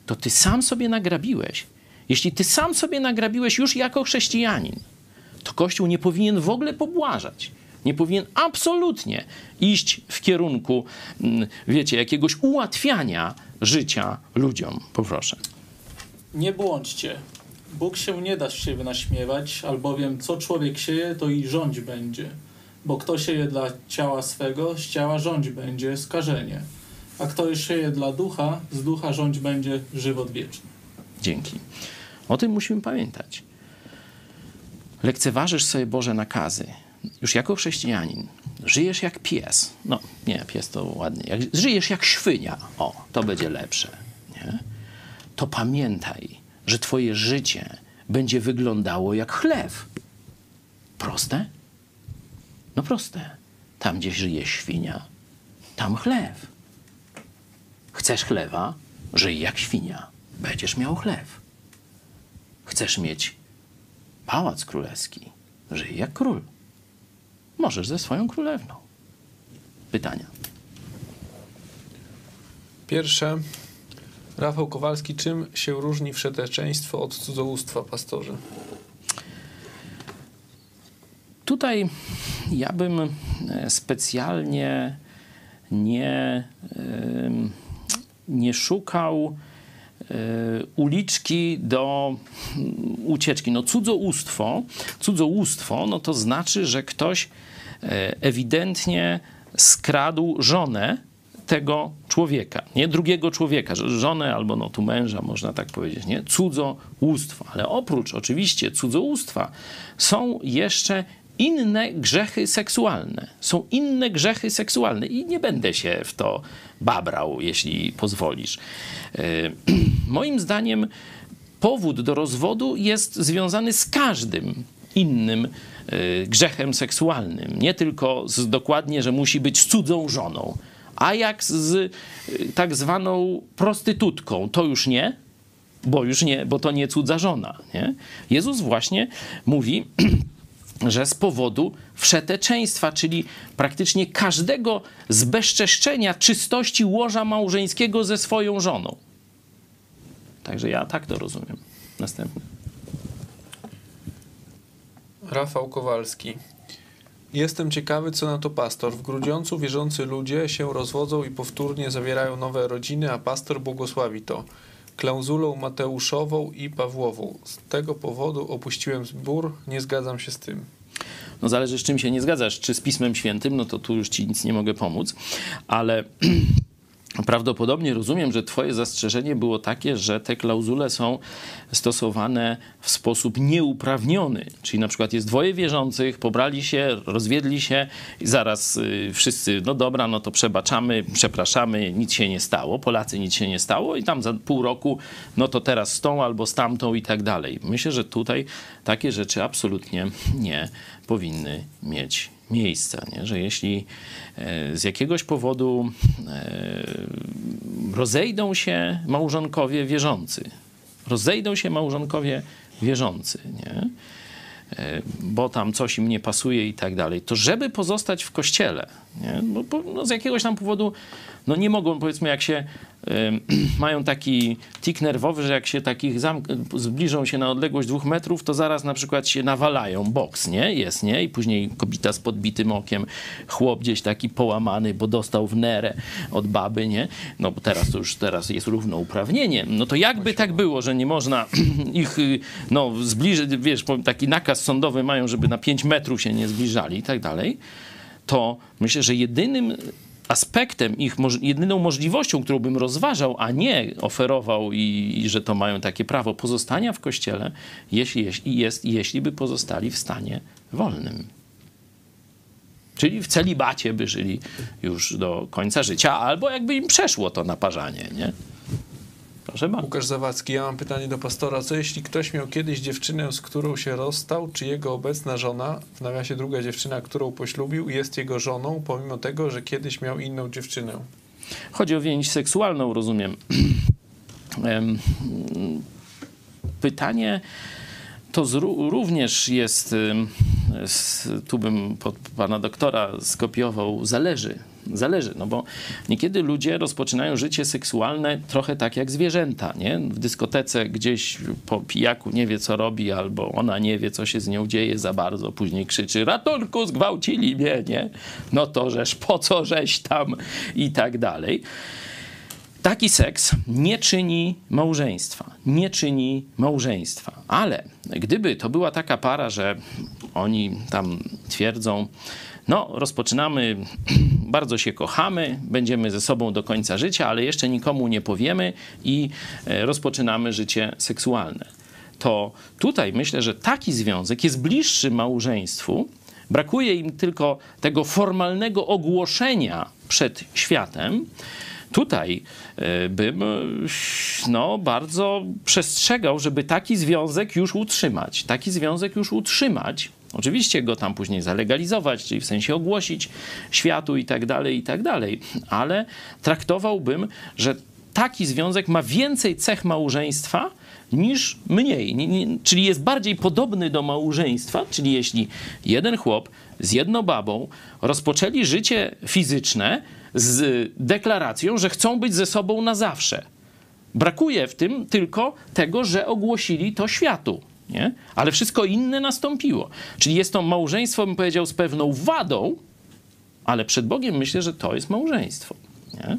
To ty sam sobie nagrabiłeś. Jeśli ty sam sobie nagrabiłeś już jako chrześcijanin, to Kościół nie powinien w ogóle pobłażać nie powinien absolutnie iść w kierunku, mm, wiecie, jakiegoś ułatwiania życia ludziom. Poproszę. Nie błądźcie. Bóg się nie da z siebie naśmiewać, albowiem co człowiek sieje, to i rządź będzie. Bo kto sieje dla ciała swego, z ciała rządź będzie skażenie. A kto sieje dla ducha, z ducha rządź będzie żywot wieczny. Dzięki. O tym musimy pamiętać. Lekceważysz sobie Boże nakazy, już jako chrześcijanin żyjesz jak pies, no nie, pies to ładnie, jak, żyjesz jak świnia, o, to będzie lepsze, nie? to pamiętaj, że twoje życie będzie wyglądało jak chlew. Proste? No proste. Tam, gdzie żyje świnia, tam chlew. Chcesz chlewa? Żyj jak świnia. Będziesz miał chlew. Chcesz mieć pałac królewski? Żyj jak król możesz ze swoją królewną. Pytania. Pierwsze. Rafał Kowalski, czym się różni wszeteczeństwo od cudzołóstwa, pastorze? Tutaj ja bym e, specjalnie nie, nie szukał uliczki do ucieczki. No cudzołóstwo, cudzołóstwo no to znaczy, że ktoś E, ewidentnie skradł żonę tego człowieka, nie drugiego człowieka, żonę albo no tu męża, można tak powiedzieć, nie? Cudzołóstwo. Ale oprócz oczywiście cudzołóstwa są jeszcze inne grzechy seksualne. Są inne grzechy seksualne i nie będę się w to babrał, jeśli pozwolisz. E, moim zdaniem powód do rozwodu jest związany z każdym innym Y, grzechem seksualnym. Nie tylko z dokładnie, że musi być cudzą żoną, a jak z y, tak zwaną prostytutką, to już nie, bo już nie, bo to nie cudza żona. Nie? Jezus właśnie mówi, że z powodu wszeteczeństwa, czyli praktycznie każdego zbezczeszczenia czystości łoża małżeńskiego ze swoją żoną. Także ja tak to rozumiem. Następny. Rafał Kowalski. Jestem ciekawy, co na to pastor. W Grudziącu wierzący ludzie się rozwodzą i powtórnie zawierają nowe rodziny, a pastor błogosławi to klauzulą Mateuszową i Pawłową. Z tego powodu opuściłem zbór, nie zgadzam się z tym. No zależy, z czym się nie zgadzasz, czy z Pismem Świętym, no to tu już ci nic nie mogę pomóc, ale Prawdopodobnie rozumiem, że Twoje zastrzeżenie było takie, że te klauzule są stosowane w sposób nieuprawniony. Czyli na przykład jest dwoje wierzących, pobrali się, rozwiedli się i zaraz y, wszyscy, no dobra, no to przebaczamy, przepraszamy, nic się nie stało, Polacy nic się nie stało i tam za pół roku, no to teraz z tą albo z tamtą i tak dalej. Myślę, że tutaj takie rzeczy absolutnie nie powinny mieć miejsca, nie? że jeśli e, z jakiegoś powodu e, rozejdą się małżonkowie wierzący, rozejdą się małżonkowie wierzący, nie? E, bo tam coś im nie pasuje i tak dalej, to żeby pozostać w kościele, nie? Bo, no z jakiegoś tam powodu no nie mogą, powiedzmy, jak się mają taki tik nerwowy, że jak się takich zbliżą się na odległość dwóch metrów, to zaraz na przykład się nawalają, boks, nie? Jest, nie? I później kobieta z podbitym okiem, chłop gdzieś taki połamany, bo dostał w nerę od baby, nie? No bo teraz to już teraz jest równouprawnienie. No to jakby tak było, że nie można ich, y, no zbliżyć, wiesz, taki nakaz sądowy mają, żeby na 5 metrów się nie zbliżali i tak dalej, to myślę, że jedynym aspektem ich, jedyną możliwością, którą bym rozważał, a nie oferował i, i że to mają takie prawo pozostania w kościele, jeśli, jeśli jest, jeśli by pozostali w stanie wolnym. Czyli w celibacie by żyli już do końca życia, albo jakby im przeszło to naparzanie, nie? Proszę bardzo. Łukasz Zawadzki, ja mam pytanie do pastora. Co jeśli ktoś miał kiedyś dziewczynę, z którą się rozstał, czy jego obecna żona, w nawiasie druga dziewczyna, którą poślubił, jest jego żoną, pomimo tego, że kiedyś miał inną dziewczynę? Chodzi o więź seksualną, rozumiem. Pytanie to również jest, tu bym pod pana doktora skopiował, zależy Zależy, no bo niekiedy ludzie rozpoczynają życie seksualne trochę tak jak zwierzęta, nie? W dyskotece gdzieś po pijaku nie wie, co robi, albo ona nie wie, co się z nią dzieje za bardzo, później krzyczy, ratunku, zgwałcili mnie, nie? No to żeż, po co żeś tam i tak dalej. Taki seks nie czyni małżeństwa, nie czyni małżeństwa. Ale gdyby to była taka para, że oni tam twierdzą, no, rozpoczynamy, bardzo się kochamy, będziemy ze sobą do końca życia, ale jeszcze nikomu nie powiemy i e, rozpoczynamy życie seksualne. To tutaj myślę, że taki związek jest bliższy małżeństwu. Brakuje im tylko tego formalnego ogłoszenia przed światem. Tutaj e, bym no, bardzo przestrzegał, żeby taki związek już utrzymać. Taki związek już utrzymać Oczywiście go tam później zalegalizować, czyli w sensie ogłosić światu i tak dalej, i tak dalej, ale traktowałbym, że taki związek ma więcej cech małżeństwa niż mniej, czyli jest bardziej podobny do małżeństwa, czyli jeśli jeden chłop z jedną babą rozpoczęli życie fizyczne z deklaracją, że chcą być ze sobą na zawsze. Brakuje w tym tylko tego, że ogłosili to światu nie? ale wszystko inne nastąpiło. Czyli jest to małżeństwo, bym powiedział, z pewną wadą, ale przed Bogiem myślę, że to jest małżeństwo. Nie?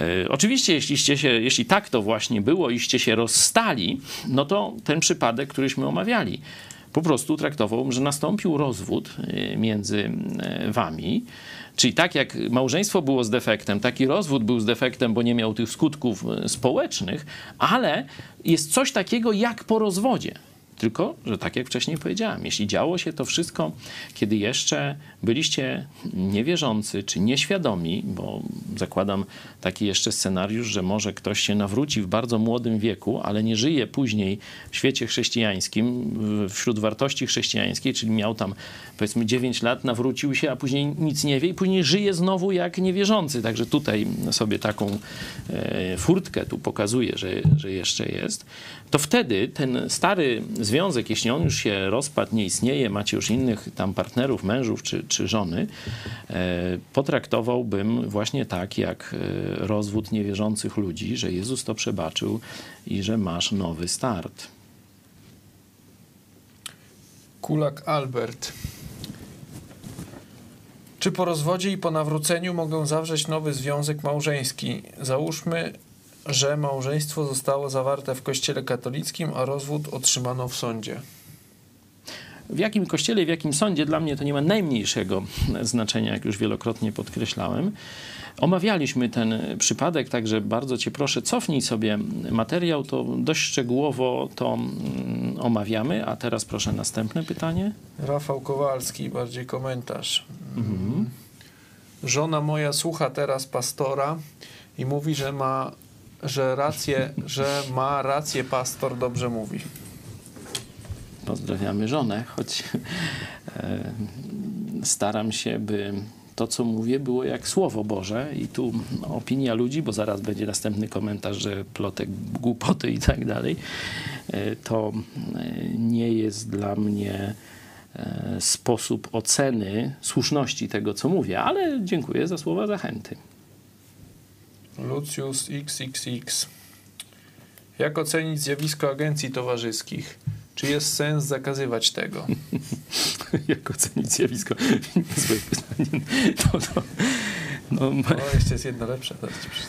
E, oczywiście, się, jeśli tak to właśnie było, iście się rozstali, no to ten przypadek, któryśmy omawiali, po prostu traktował, że nastąpił rozwód e, między e, wami. Czyli tak jak małżeństwo było z defektem, taki rozwód był z defektem, bo nie miał tych skutków e, społecznych, ale jest coś takiego jak po rozwodzie. Tylko, że tak jak wcześniej powiedziałem, jeśli działo się to wszystko, kiedy jeszcze byliście niewierzący czy nieświadomi, bo zakładam taki jeszcze scenariusz, że może ktoś się nawróci w bardzo młodym wieku, ale nie żyje później w świecie chrześcijańskim, wśród wartości chrześcijańskiej, czyli miał tam powiedzmy 9 lat, nawrócił się, a później nic nie wie i później żyje znowu jak niewierzący. Także tutaj sobie taką e, furtkę tu pokazuje, że, że jeszcze jest. To wtedy ten stary związek, jeśli on już się rozpadł, nie istnieje, macie już innych tam partnerów, mężów czy, czy żony, e, potraktowałbym właśnie tak, jak e, rozwód niewierzących ludzi, że Jezus to przebaczył i że masz nowy start. Kulak Albert. Czy po rozwodzie i po nawróceniu mogę zawrzeć nowy związek małżeński? Załóżmy, że małżeństwo zostało zawarte w kościele katolickim, a rozwód otrzymano w sądzie. W jakim kościele, w jakim sądzie, dla mnie to nie ma najmniejszego znaczenia, jak już wielokrotnie podkreślałem. Omawialiśmy ten przypadek, także bardzo Cię proszę, cofnij sobie materiał, to dość szczegółowo to mm, omawiamy. A teraz proszę następne pytanie. Rafał Kowalski, bardziej komentarz. Mhm. Żona moja słucha teraz pastora i mówi, że ma że rację, że ma rację pastor dobrze mówi. Pozdrawiamy żonę, choć e, staram się, by to, co mówię, było jak Słowo Boże i tu opinia ludzi, bo zaraz będzie następny komentarz, że plotek, głupoty i tak dalej, e, to e, nie jest dla mnie sposób oceny słuszności tego, co mówię, ale dziękuję za słowa zachęty. Lucius XXX. Jak ocenić zjawisko agencji towarzyskich? Czy jest sens zakazywać tego? Jak ocenić zjawisko? Niezłe pytanie. To, to, no, no, jeszcze jest jedno lepsze.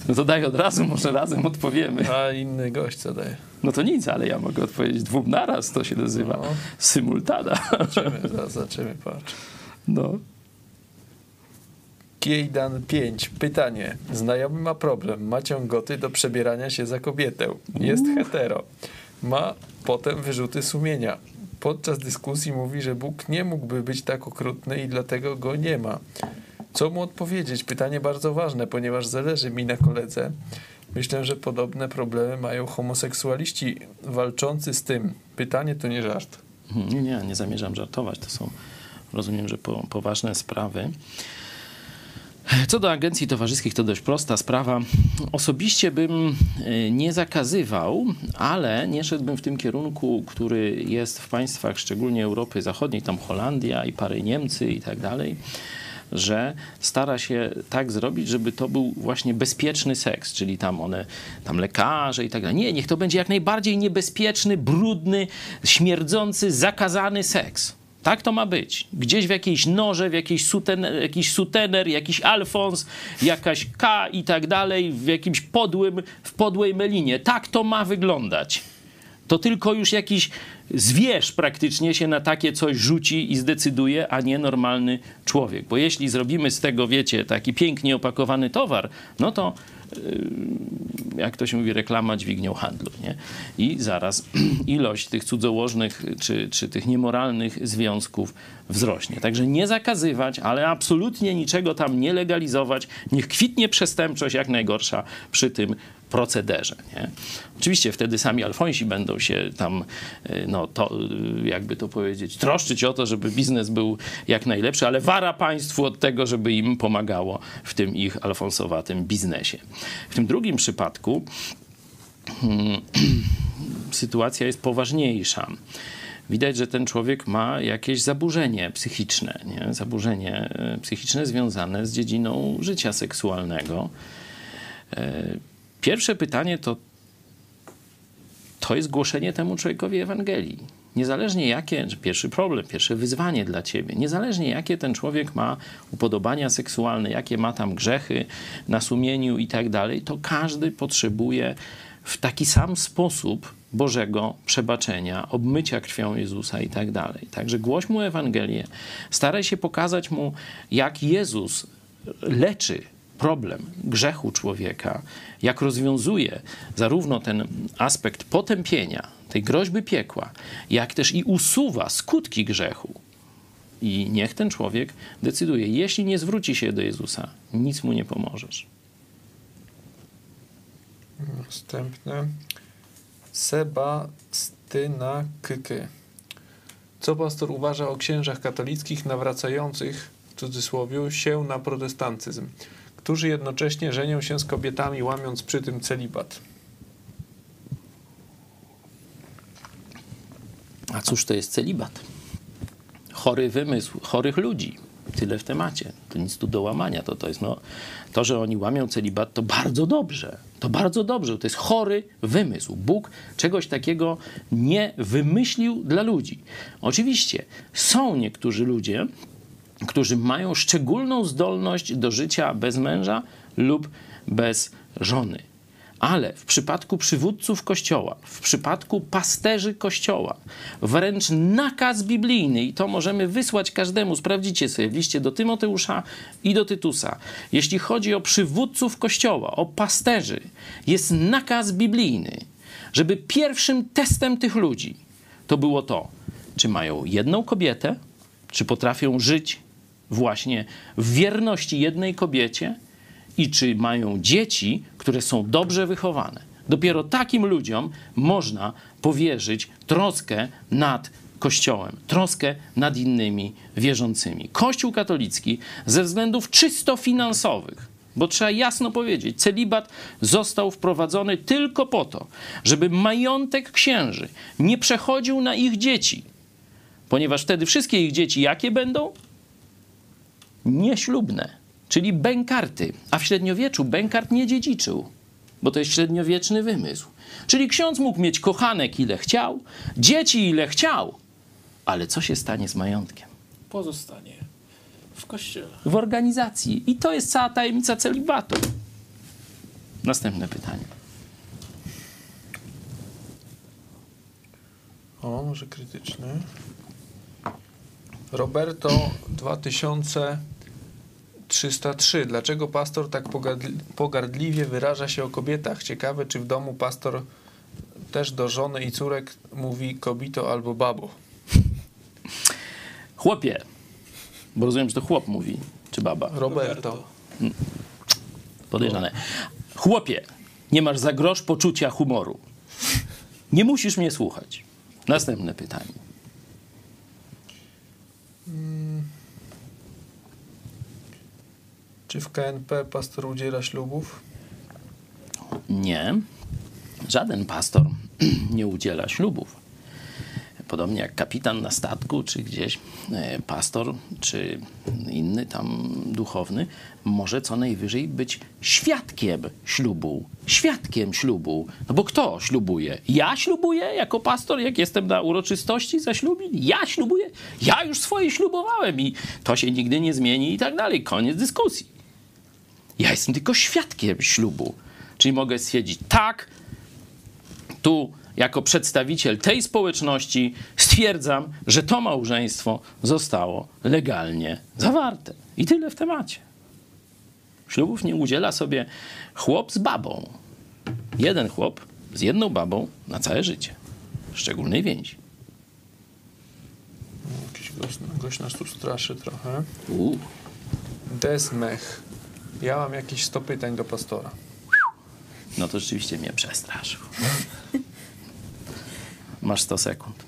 No to daj od razu, może razem odpowiemy. A inny gość co daje? No to nic, ale ja mogę odpowiedzieć dwóm naraz, to się nazywa no. symultada. Zobaczymy, zaraz zobaczymy, patrz. No. Kiejdan 5. Pytanie. Znajomy ma problem. Ma ciągoty do przebierania się za kobietę. Jest hetero. Ma potem wyrzuty sumienia. Podczas dyskusji mówi, że Bóg nie mógłby być tak okrutny i dlatego go nie ma. Co mu odpowiedzieć? Pytanie bardzo ważne, ponieważ zależy mi na koledze. Myślę, że podobne problemy mają homoseksualiści walczący z tym. Pytanie to nie żart. Nie, nie, nie zamierzam żartować. To są, rozumiem, że po, poważne sprawy. Co do agencji towarzyskich, to dość prosta sprawa. Osobiście bym e, nie zakazywał, ale nie szedłbym w tym kierunku, który jest w państwach, szczególnie Europy Zachodniej, tam Holandia i parę Niemcy i tak dalej, że stara się tak zrobić, żeby to był właśnie bezpieczny seks, czyli tam one, tam lekarze i tak dalej. Nie, niech to będzie jak najbardziej niebezpieczny, brudny, śmierdzący, zakazany seks. Tak to ma być. Gdzieś w jakiejś noże, w jakiejś sutener, jakiś sutener, jakiś alfons, jakaś K i tak dalej, w jakimś podłym, w podłej melinie. Tak to ma wyglądać. To tylko już jakiś zwierz praktycznie się na takie coś rzuci i zdecyduje, a nie normalny człowiek. Bo jeśli zrobimy z tego, wiecie, taki pięknie opakowany towar, no to jak to się mówi, reklama dźwignią handlu. Nie? I zaraz ilość tych cudzołożnych czy, czy tych niemoralnych związków wzrośnie. Także nie zakazywać, ale absolutnie niczego tam nie legalizować. Niech kwitnie przestępczość jak najgorsza przy tym procederze. Nie? Oczywiście wtedy sami Alfonsi będą się tam, y, no to, y, jakby to powiedzieć, troszczyć o to, żeby biznes był jak najlepszy, ale wara państwu od tego, żeby im pomagało w tym ich alfonsowatym biznesie. W tym drugim przypadku hmm, sytuacja jest poważniejsza widać, że ten człowiek ma jakieś zaburzenie psychiczne, nie? zaburzenie e, psychiczne związane z dziedziną życia seksualnego. E, pierwsze pytanie to, to jest głoszenie temu człowiekowi Ewangelii. Niezależnie jakie, pierwszy problem, pierwsze wyzwanie dla ciebie, niezależnie jakie ten człowiek ma upodobania seksualne, jakie ma tam grzechy na sumieniu i tak dalej, to każdy potrzebuje w taki sam sposób Bożego przebaczenia, obmycia krwią Jezusa i tak dalej. Także głoś mu Ewangelię, staraj się pokazać mu, jak Jezus leczy problem grzechu człowieka, jak rozwiązuje zarówno ten aspekt potępienia, tej groźby piekła, jak też i usuwa skutki grzechu. I niech ten człowiek decyduje, jeśli nie zwróci się do Jezusa, nic mu nie pomożesz. Następne. Sebastyna Kyky. Co pastor uważa o księżach katolickich nawracających, w cudzysłowie, się na protestantyzm, którzy jednocześnie żenią się z kobietami, łamiąc przy tym celibat? A cóż to jest celibat? Chory wymysł chorych ludzi. Tyle w temacie. To nic tu do łamania. To, to jest no, to, że oni łamią celibat, to bardzo dobrze. To bardzo dobrze. To jest chory wymysł. Bóg czegoś takiego nie wymyślił dla ludzi. Oczywiście są niektórzy ludzie, którzy mają szczególną zdolność do życia bez męża lub bez żony. Ale w przypadku przywódców kościoła, w przypadku pasterzy kościoła, wręcz nakaz biblijny, i to możemy wysłać każdemu, sprawdzicie sobie w liście do Tymoteusza i do Tytusa. Jeśli chodzi o przywódców kościoła, o pasterzy, jest nakaz biblijny, żeby pierwszym testem tych ludzi to było to, czy mają jedną kobietę, czy potrafią żyć właśnie w wierności jednej kobiecie i czy mają dzieci, które są dobrze wychowane. Dopiero takim ludziom można powierzyć troskę nad Kościołem, troskę nad innymi wierzącymi. Kościół katolicki ze względów czysto finansowych, bo trzeba jasno powiedzieć, celibat został wprowadzony tylko po to, żeby majątek księży nie przechodził na ich dzieci, ponieważ wtedy wszystkie ich dzieci jakie będą? Nieślubne czyli bękarty. A w średniowieczu bękart nie dziedziczył, bo to jest średniowieczny wymysł. Czyli ksiądz mógł mieć kochanek ile chciał, dzieci ile chciał, ale co się stanie z majątkiem? Pozostanie w kościele. W organizacji. I to jest cała tajemnica celibatu. Następne pytanie. O, może krytyczny. Roberto 2000 303. Dlaczego pastor tak pogardli- pogardliwie wyraża się o kobietach? Ciekawe, czy w domu pastor też do żony i córek mówi kobito albo babo. Chłopie, bo rozumiem, że to chłop mówi, czy baba. Roberto. Podejrzane. Chłopie, nie masz za grosz poczucia humoru. Nie musisz mnie słuchać. Następne pytanie. Czy w KNP pastor udziela ślubów? Nie. Żaden pastor nie udziela ślubów. Podobnie jak kapitan na statku, czy gdzieś e, pastor, czy inny tam duchowny, może co najwyżej być świadkiem ślubu. Świadkiem ślubu. No bo kto ślubuje? Ja ślubuję jako pastor, jak jestem na uroczystości zaślubin? Ja ślubuję? Ja już swoje ślubowałem i to się nigdy nie zmieni i tak dalej. Koniec dyskusji. Ja jestem tylko świadkiem ślubu. Czyli mogę stwierdzić, tak, tu jako przedstawiciel tej społeczności stwierdzam, że to małżeństwo zostało legalnie zawarte. I tyle w temacie. Ślubów nie udziela sobie chłop z babą. Jeden chłop z jedną babą na całe życie. Szczególnej więzi. Jakiś gość, gość nas tu straszy trochę. Uuu. Desmech. Ja mam jakieś 100 pytań do pastora. No to rzeczywiście mnie przestraszył. Masz 100 sekund.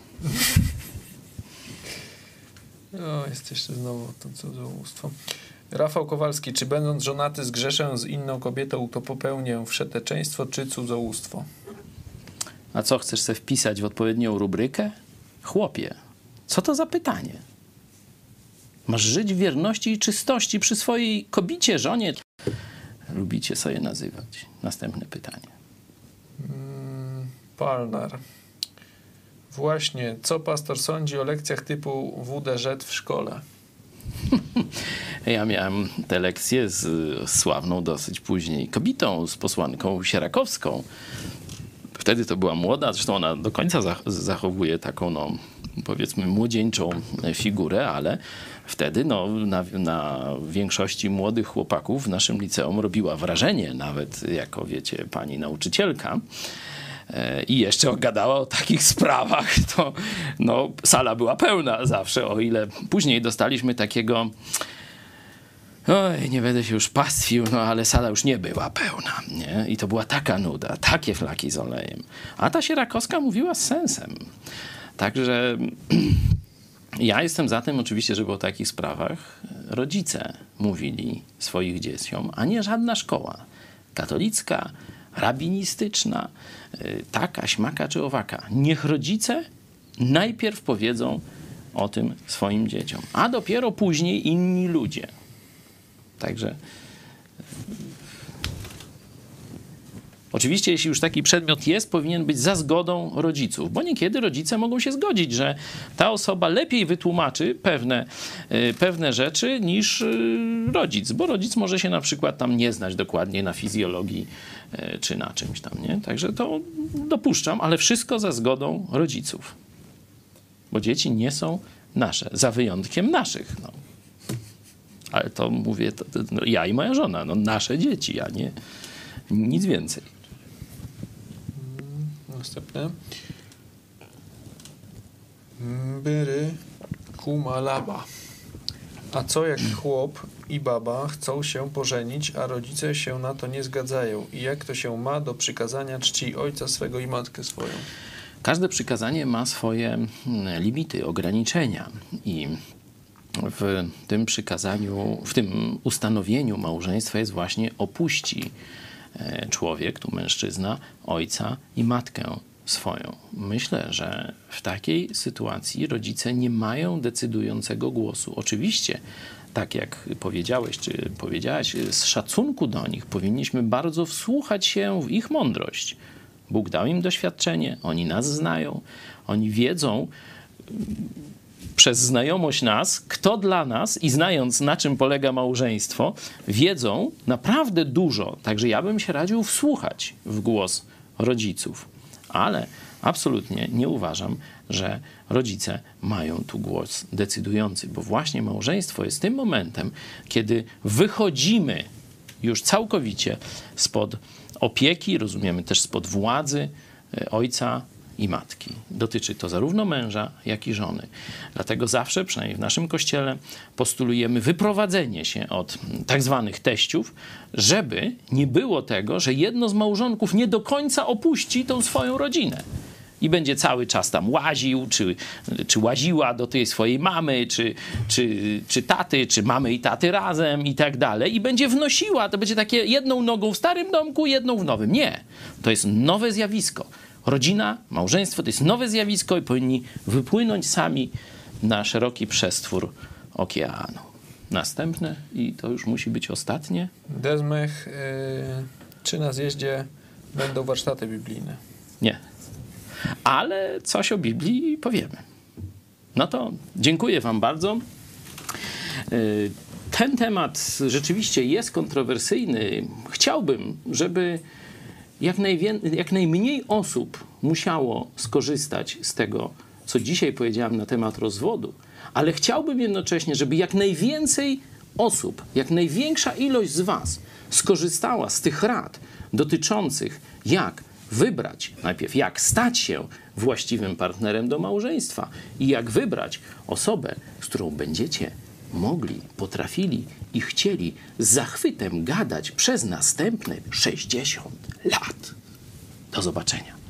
O, jest jeszcze znowu to cudzołóstwo. Rafał Kowalski, czy będąc żonaty zgrzeszę z inną kobietą, to popełnię wszeteczeństwo czy cudzołóstwo? A co, chcesz sobie wpisać w odpowiednią rubrykę? Chłopie, co to za pytanie? Masz żyć w wierności i czystości przy swojej kobicie, żonie. Lubicie sobie nazywać. Następne pytanie. Mm, Palnar. Właśnie, co pastor sądzi o lekcjach typu WDŻ w szkole? Ja miałem tę lekcję z sławną dosyć później kobietą, z posłanką Sierakowską. Wtedy to była młoda, zresztą ona do końca zach- zachowuje taką, no, powiedzmy, młodzieńczą figurę, ale wtedy no, na, na większości młodych chłopaków w naszym liceum robiła wrażenie, nawet jako, wiecie, pani nauczycielka. E, I jeszcze gadała o takich sprawach, to no, sala była pełna zawsze, o ile później dostaliśmy takiego Oj, nie będę się już pastwił, no ale sala już nie była pełna, nie? I to była taka nuda, takie flaki z olejem. A ta Sierakowska mówiła z sensem. Także ja jestem za tym oczywiście, żeby o takich sprawach rodzice mówili swoich dzieciom, a nie żadna szkoła. Katolicka, rabinistyczna, y, taka, śmaka czy owaka. Niech rodzice najpierw powiedzą o tym swoim dzieciom, a dopiero później inni ludzie. Także Oczywiście, jeśli już taki przedmiot jest, powinien być za zgodą rodziców, bo niekiedy rodzice mogą się zgodzić, że ta osoba lepiej wytłumaczy pewne, y, pewne rzeczy niż y, rodzic, bo rodzic może się na przykład tam nie znać dokładnie na fizjologii y, czy na czymś tam, nie? Także to dopuszczam, ale wszystko za zgodą rodziców, bo dzieci nie są nasze, za wyjątkiem naszych, no. Ale to mówię, to, to, no, ja i moja żona, no nasze dzieci, a nie nic więcej. Następne. Byry kumalaba. A co jak chłop i baba chcą się pożenić, a rodzice się na to nie zgadzają? I jak to się ma do przykazania czci ojca swego i matkę swoją? Każde przykazanie ma swoje mm, limity, ograniczenia i w tym przykazaniu, w tym ustanowieniu małżeństwa jest właśnie opuści człowiek, tu mężczyzna, ojca i matkę swoją. Myślę, że w takiej sytuacji rodzice nie mają decydującego głosu. Oczywiście, tak jak powiedziałeś, czy powiedziałaś, z szacunku do nich powinniśmy bardzo wsłuchać się w ich mądrość. Bóg dał im doświadczenie, oni nas znają, oni wiedzą, przez znajomość nas, kto dla nas i znając na czym polega małżeństwo, wiedzą naprawdę dużo. Także ja bym się radził wsłuchać w głos rodziców. Ale absolutnie nie uważam, że rodzice mają tu głos decydujący, bo właśnie małżeństwo jest tym momentem, kiedy wychodzimy już całkowicie spod opieki, rozumiemy też spod władzy e, ojca i matki. Dotyczy to zarówno męża, jak i żony. Dlatego zawsze, przynajmniej w naszym kościele, postulujemy wyprowadzenie się od tak zwanych teściów, żeby nie było tego, że jedno z małżonków nie do końca opuści tą swoją rodzinę i będzie cały czas tam łaził, czy, czy łaziła do tej swojej mamy, czy, czy, czy taty, czy mamy i taty razem i tak dalej. I będzie wnosiła, to będzie takie jedną nogą w starym domku, jedną w nowym. Nie, to jest nowe zjawisko. Rodzina, małżeństwo to jest nowe zjawisko i powinni wypłynąć sami na szeroki przestwór okeanu. Następne, i to już musi być ostatnie. Desmech, yy, czy na zjeździe będą warsztaty biblijne? Nie. Ale coś o Biblii powiemy. No to dziękuję Wam bardzo. Yy, Ten temat rzeczywiście jest kontrowersyjny. Chciałbym, żeby jak, jak najmniej osób musiało skorzystać z tego, co dzisiaj powiedziałem na temat rozwodu, ale chciałbym jednocześnie, żeby jak najwięcej osób, jak największa ilość z Was skorzystała z tych rad dotyczących, jak wybrać, najpierw jak stać się właściwym partnerem do małżeństwa i jak wybrać osobę, z którą będziecie mogli, potrafili i chcieli z zachwytem gadać przez następne 60 lat. Do zobaczenia.